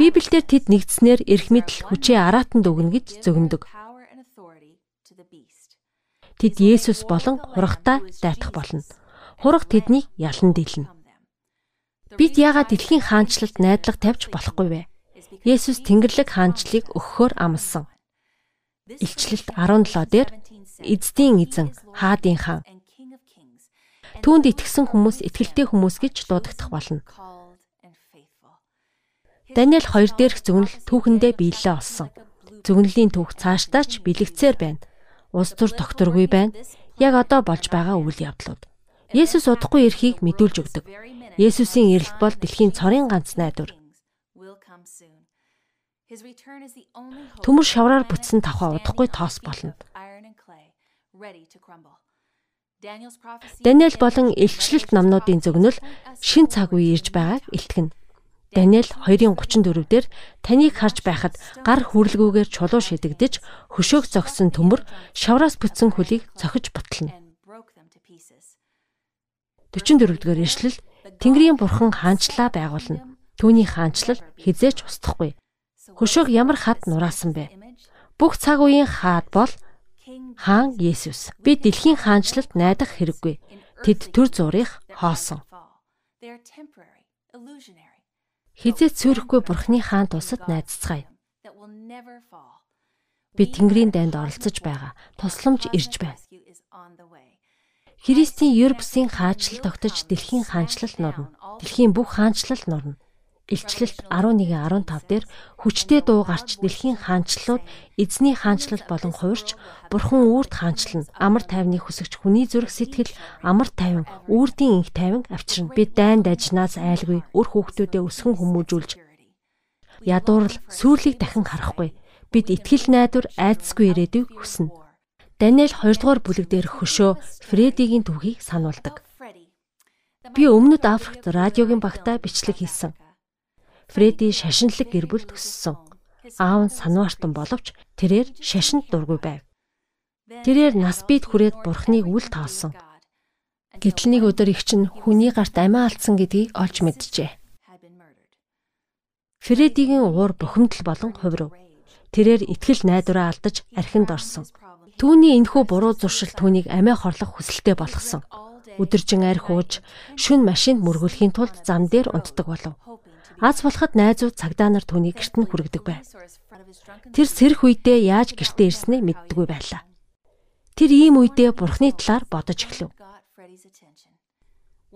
Библиэлд тэд нэгдснээр эрх мэдэл хүчээ араатанд өгнө гэж зөвнөдөг. Тэд Есүс болон хурагтай дайтах болно. Хураг тэднийг ялан дийлнэ. Бид яагаад дэлхийн хаанчлалд найдлага тавьж болохгүй вэ? Есүс Тэнгэрлэг хаанчлалыг өгөхөөр амласан. Илчлэлт 17 дээр эздийн эзэн хаадын хаан түүнд итгэсэн хүмүүс итгэлтэй хүмүүс гэж дуудагдах болно. Даниэл 2 дээрх зөвнөл түүхэндээ биелээ олсон. Зөвнөлийн түүх цаашдаач бэлэгцээр байна. Улс төр докторгүй байна. Яг одоо болж байгаа үйл явдлууд. Есүс удахгүй эрхийг мэдүүлж өгдөг. Есүсийн эрэлт бол дэлхийн цорын ганц найдвар. Төмөр шавраар бүтсэн тавхаа удахгүй тоос болно. Даниэл болон илчлэлт намнуудын зөгнөл шин цаг үе ирж байгааг илтгэн. Даниэл 2:34 дээр таныг харж байхад гар хүрлгүүгээр чулуу шидэгдэж хөшөөх зогсон төмөр шавраас бүтсэн хөлийг цохиж бутлана. 44 дугаар ишлэл Тэнгэрийн бурхан хаанчлаа байгуулна. Түүний хаанчлал хизээч устдахгүй хөшөөг ямар хад нураасан бэ? Бүх цаг үеийн хаад бол хаан Есүс. Би дэлхийн хаанчлалд найдах хэрэггүй. Тэд төр зургийг хоосон. Хизээ цөөрөхгүй Бурхны хаан тусад найзцгаая. Би Тэнгэрийн дайнд оролцож байгаа. Тусламж ирж байна. Христийн ер бусын хаачлал тогтож дэлхийн хаанчлал норно. Дэлхийн бүх хаанчлал норно. Илчлэлт 11:15 дээр хүчтэй дуу гарч дэлхийн хаанчлалууд эзний хаанчлал болон хувирч бурхан үрд хаанчлна. Амар тайвны хүсэгч хүний зүрх сэтгэл амар тайван үрдийн инх тайван авчирна. Бид дайн дажнаас айлгүй үр хүүхдүүдэд өсгөн хүмүүжүүлж ядуурл сүрлийг дахин харахгүй. Бид итгэл найдвар айдсгүй ирээдүйг хүснэ. Даниэл 2 дугаар бүлэг дээр хөшөө Фредигийн түүхийг сануулдаг. Би өмнөд Африкт радиогийн багтаа бичлэг хийсэн. Фредди шашинлаг гэр бүл төссөн. Аав нь санваартан боловч тэрээр шашинд дургүй байв. Тэрээр нас бид хүрээд бурхныг үл тоолсон. Гэтэл нэг өдөр их чинь хүний гарт амиа алдсан гэдгийг олж мэджээ. Фредигийн уур бухимдал болон хувирв. Тэрээр итгэл найдвараа алдаж архинд орсон. Түүний энэхүү буруу зуршил түүнийг амиа хорлох хүсэлтэй болгосон. Өдөржин арх ууж, шүн машинд мөргүүлэхийн тулд зам дээр унтдаг болов. Аз болоход найзууд цагдаа нар түүний гэрт нь хүргэдэг байв. Тэр сэрх үедээ яаж гэртээ ирснээ мэддэггүй байлаа. Тэр ийм үедээ бурхны талаар бодож эхлэв.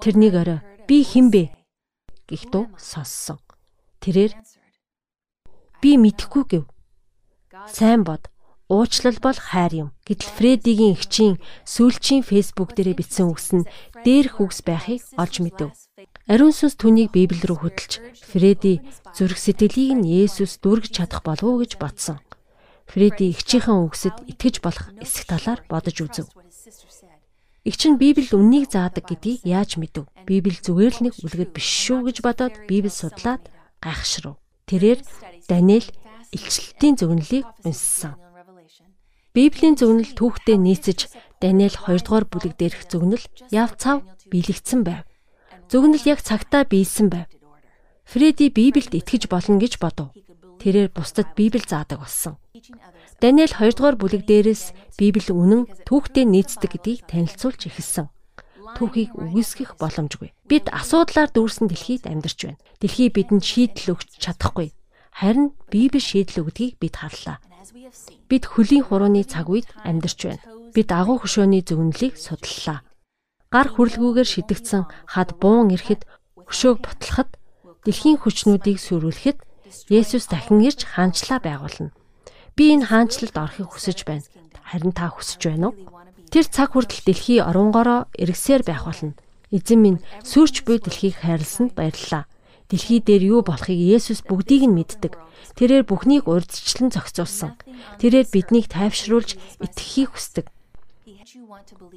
Тэрнийг орой би хэн бэ гэх дуу сонссон. Тэрээр би мэдэхгүй гэв. Сайн бод. Уучлал бол хайр юм. Гэтэл Фредигийн эгчийн сүүлчийн фэйсбુક дээрээ бичсэн үгс нь дээрх үгс байхыг олж мэдэв. Ариун сүнс түүнийг Библи рүү хөтлж Фреди зүрх сэтгэлийг нь Есүс дүргэж чадах болов уу гэж бодсон. Фреди эгчийнхэн үгсэд итгэж болох эсэх талаар бодож үзв. Игч нь Библиэд үннийг заадаг гэдгийг яаж мэдэв? Библи зүгээр л нэг үлгэр биш шүү гэж бодоод Библи судлаад гайхшрав. Тэрээр Даниэл илчлэлтийн зөвнөлийг унссан. Библийн зөвнөл түүхтэй нийцэж Даниэл 2 дугаар бүлэг дээрх зөвнөл яв цав биелэгдсэн байв. Зөвнөл яг цагтаа биелсэн байв. Фреди Библиэд итгэж болно гэж бодов. Тэрээр бусдад Библи заадаг болсон. Даниэл 2 дугаар бүлэг дээрээс Библи үнэн түүхтэй нийцдэг гэдгийг танилцуулж эхэлсэн. Түүхийг үгүйсгэх боломжгүй. Бид асуудлаар дүүрсэн дэлхийд амьдарч байна. Дэлхий бидэнд шийдэл өгч чадахгүй. Харин Библи шийдэл өгдгийг бид харлаа. Бид хөлийн хурууны цаг үед амьдарч байна. Бид агуу хөшөөний зөвнөлийг судаллаа гар хүрлгүүгээр шидэгдсэн хад буун ирэхэд хөшөөг бутлахад дэлхийн хүчнүүдийг сүрүүлэхэд Есүс дахин ирж хаанчлаа байгуулна. Би энэ хаанчлалд орохыг хүсэж байна. Харин та хүсэж байна уу? Тэр цаг хүртэл дэлхий оронгороо эргэсээр байх болно. Эзэн минь сүрч буй дэлхийг хайрлсанд баярлалаа. Дэлхий дээр юу болохыг Есүс бүгдийг нь мэддэг. Тэрээр бүхнийг урьдчилан зохицуулсан. Тэрээр биднийг тайвшруулж итгэхийг хүсдэг.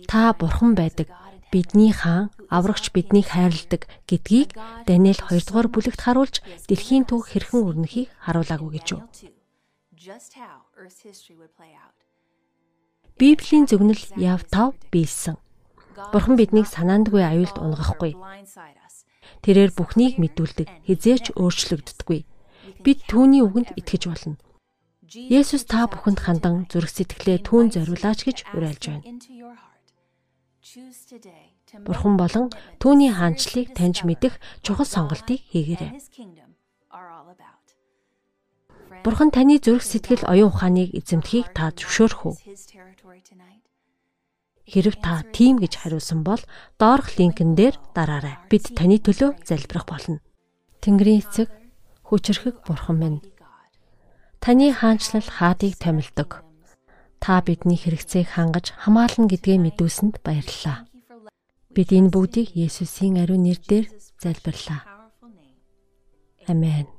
Та бурхан байдаг бидний хаан аврагч биднийг хайрладаг гэдгийг Даниэл 2 дугаар бүлэгт харуулж дэлхийн түүх хэрхэн өрнөхийг харуулаагүй гэж юу. Библийн зөвнөл яв тав биелсэн. Бурхан биднийг санаандгүй аюулд унгахгүй. Тэрээр бүхнийг мэдүүлдэг, хизээч өөрчлөгддөггүй. Бид түүний үгэнд итгэж болно. Есүс та бүхэнд хандан зүрх сэтгэлээ түүн зориулаач гэж уриалж байна. Бурхан болон түүний хаанчлалыг таньж мэдэх чухал сонголтыг хийгээрэй. Бурхан таны зүрх сэтгэл оюун ухааныг эзэмдэхийг та зөвшөөрөх үү? Хэрв та тийм гэж хариулсан бол доорх линкэн дээр дараарай. Бид таны төлөө залбирах болно. Тэнгэрийн эцэг хүчрхэг бурхан минь. Таны хаанчлал хаадыг томилдог та бидний хэрэгцээг хангаж хамгаална гэдгээ мэдүүлсэнд баярлалаа. Бид энэ бүгдийг Есүсийн ариун нэрээр залбирлаа. Амен.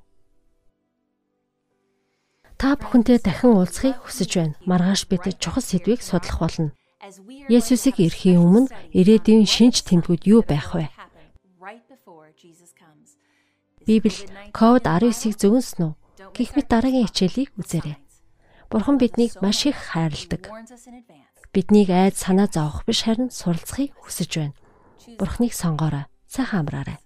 Та бүхэнтэй дахин уулзахыг хүсэж байна. Маргааш бид чухал сэдвийг судлах болно. Есүсийг ирэхийн өмнө ирээдүйн шинж тэмдгүүд юу байх вэ? Библи код 19-ийг зөгнсөн үү? Гэх мэт дараагийн хичээлийг үзээрэй. Бурхан биднийг маш их хайрладаг. Биднийг айд санаа зовох биш харин суралцахыг хүсэж байна. Бурхныг сонгоорой. Сайхан амраарай.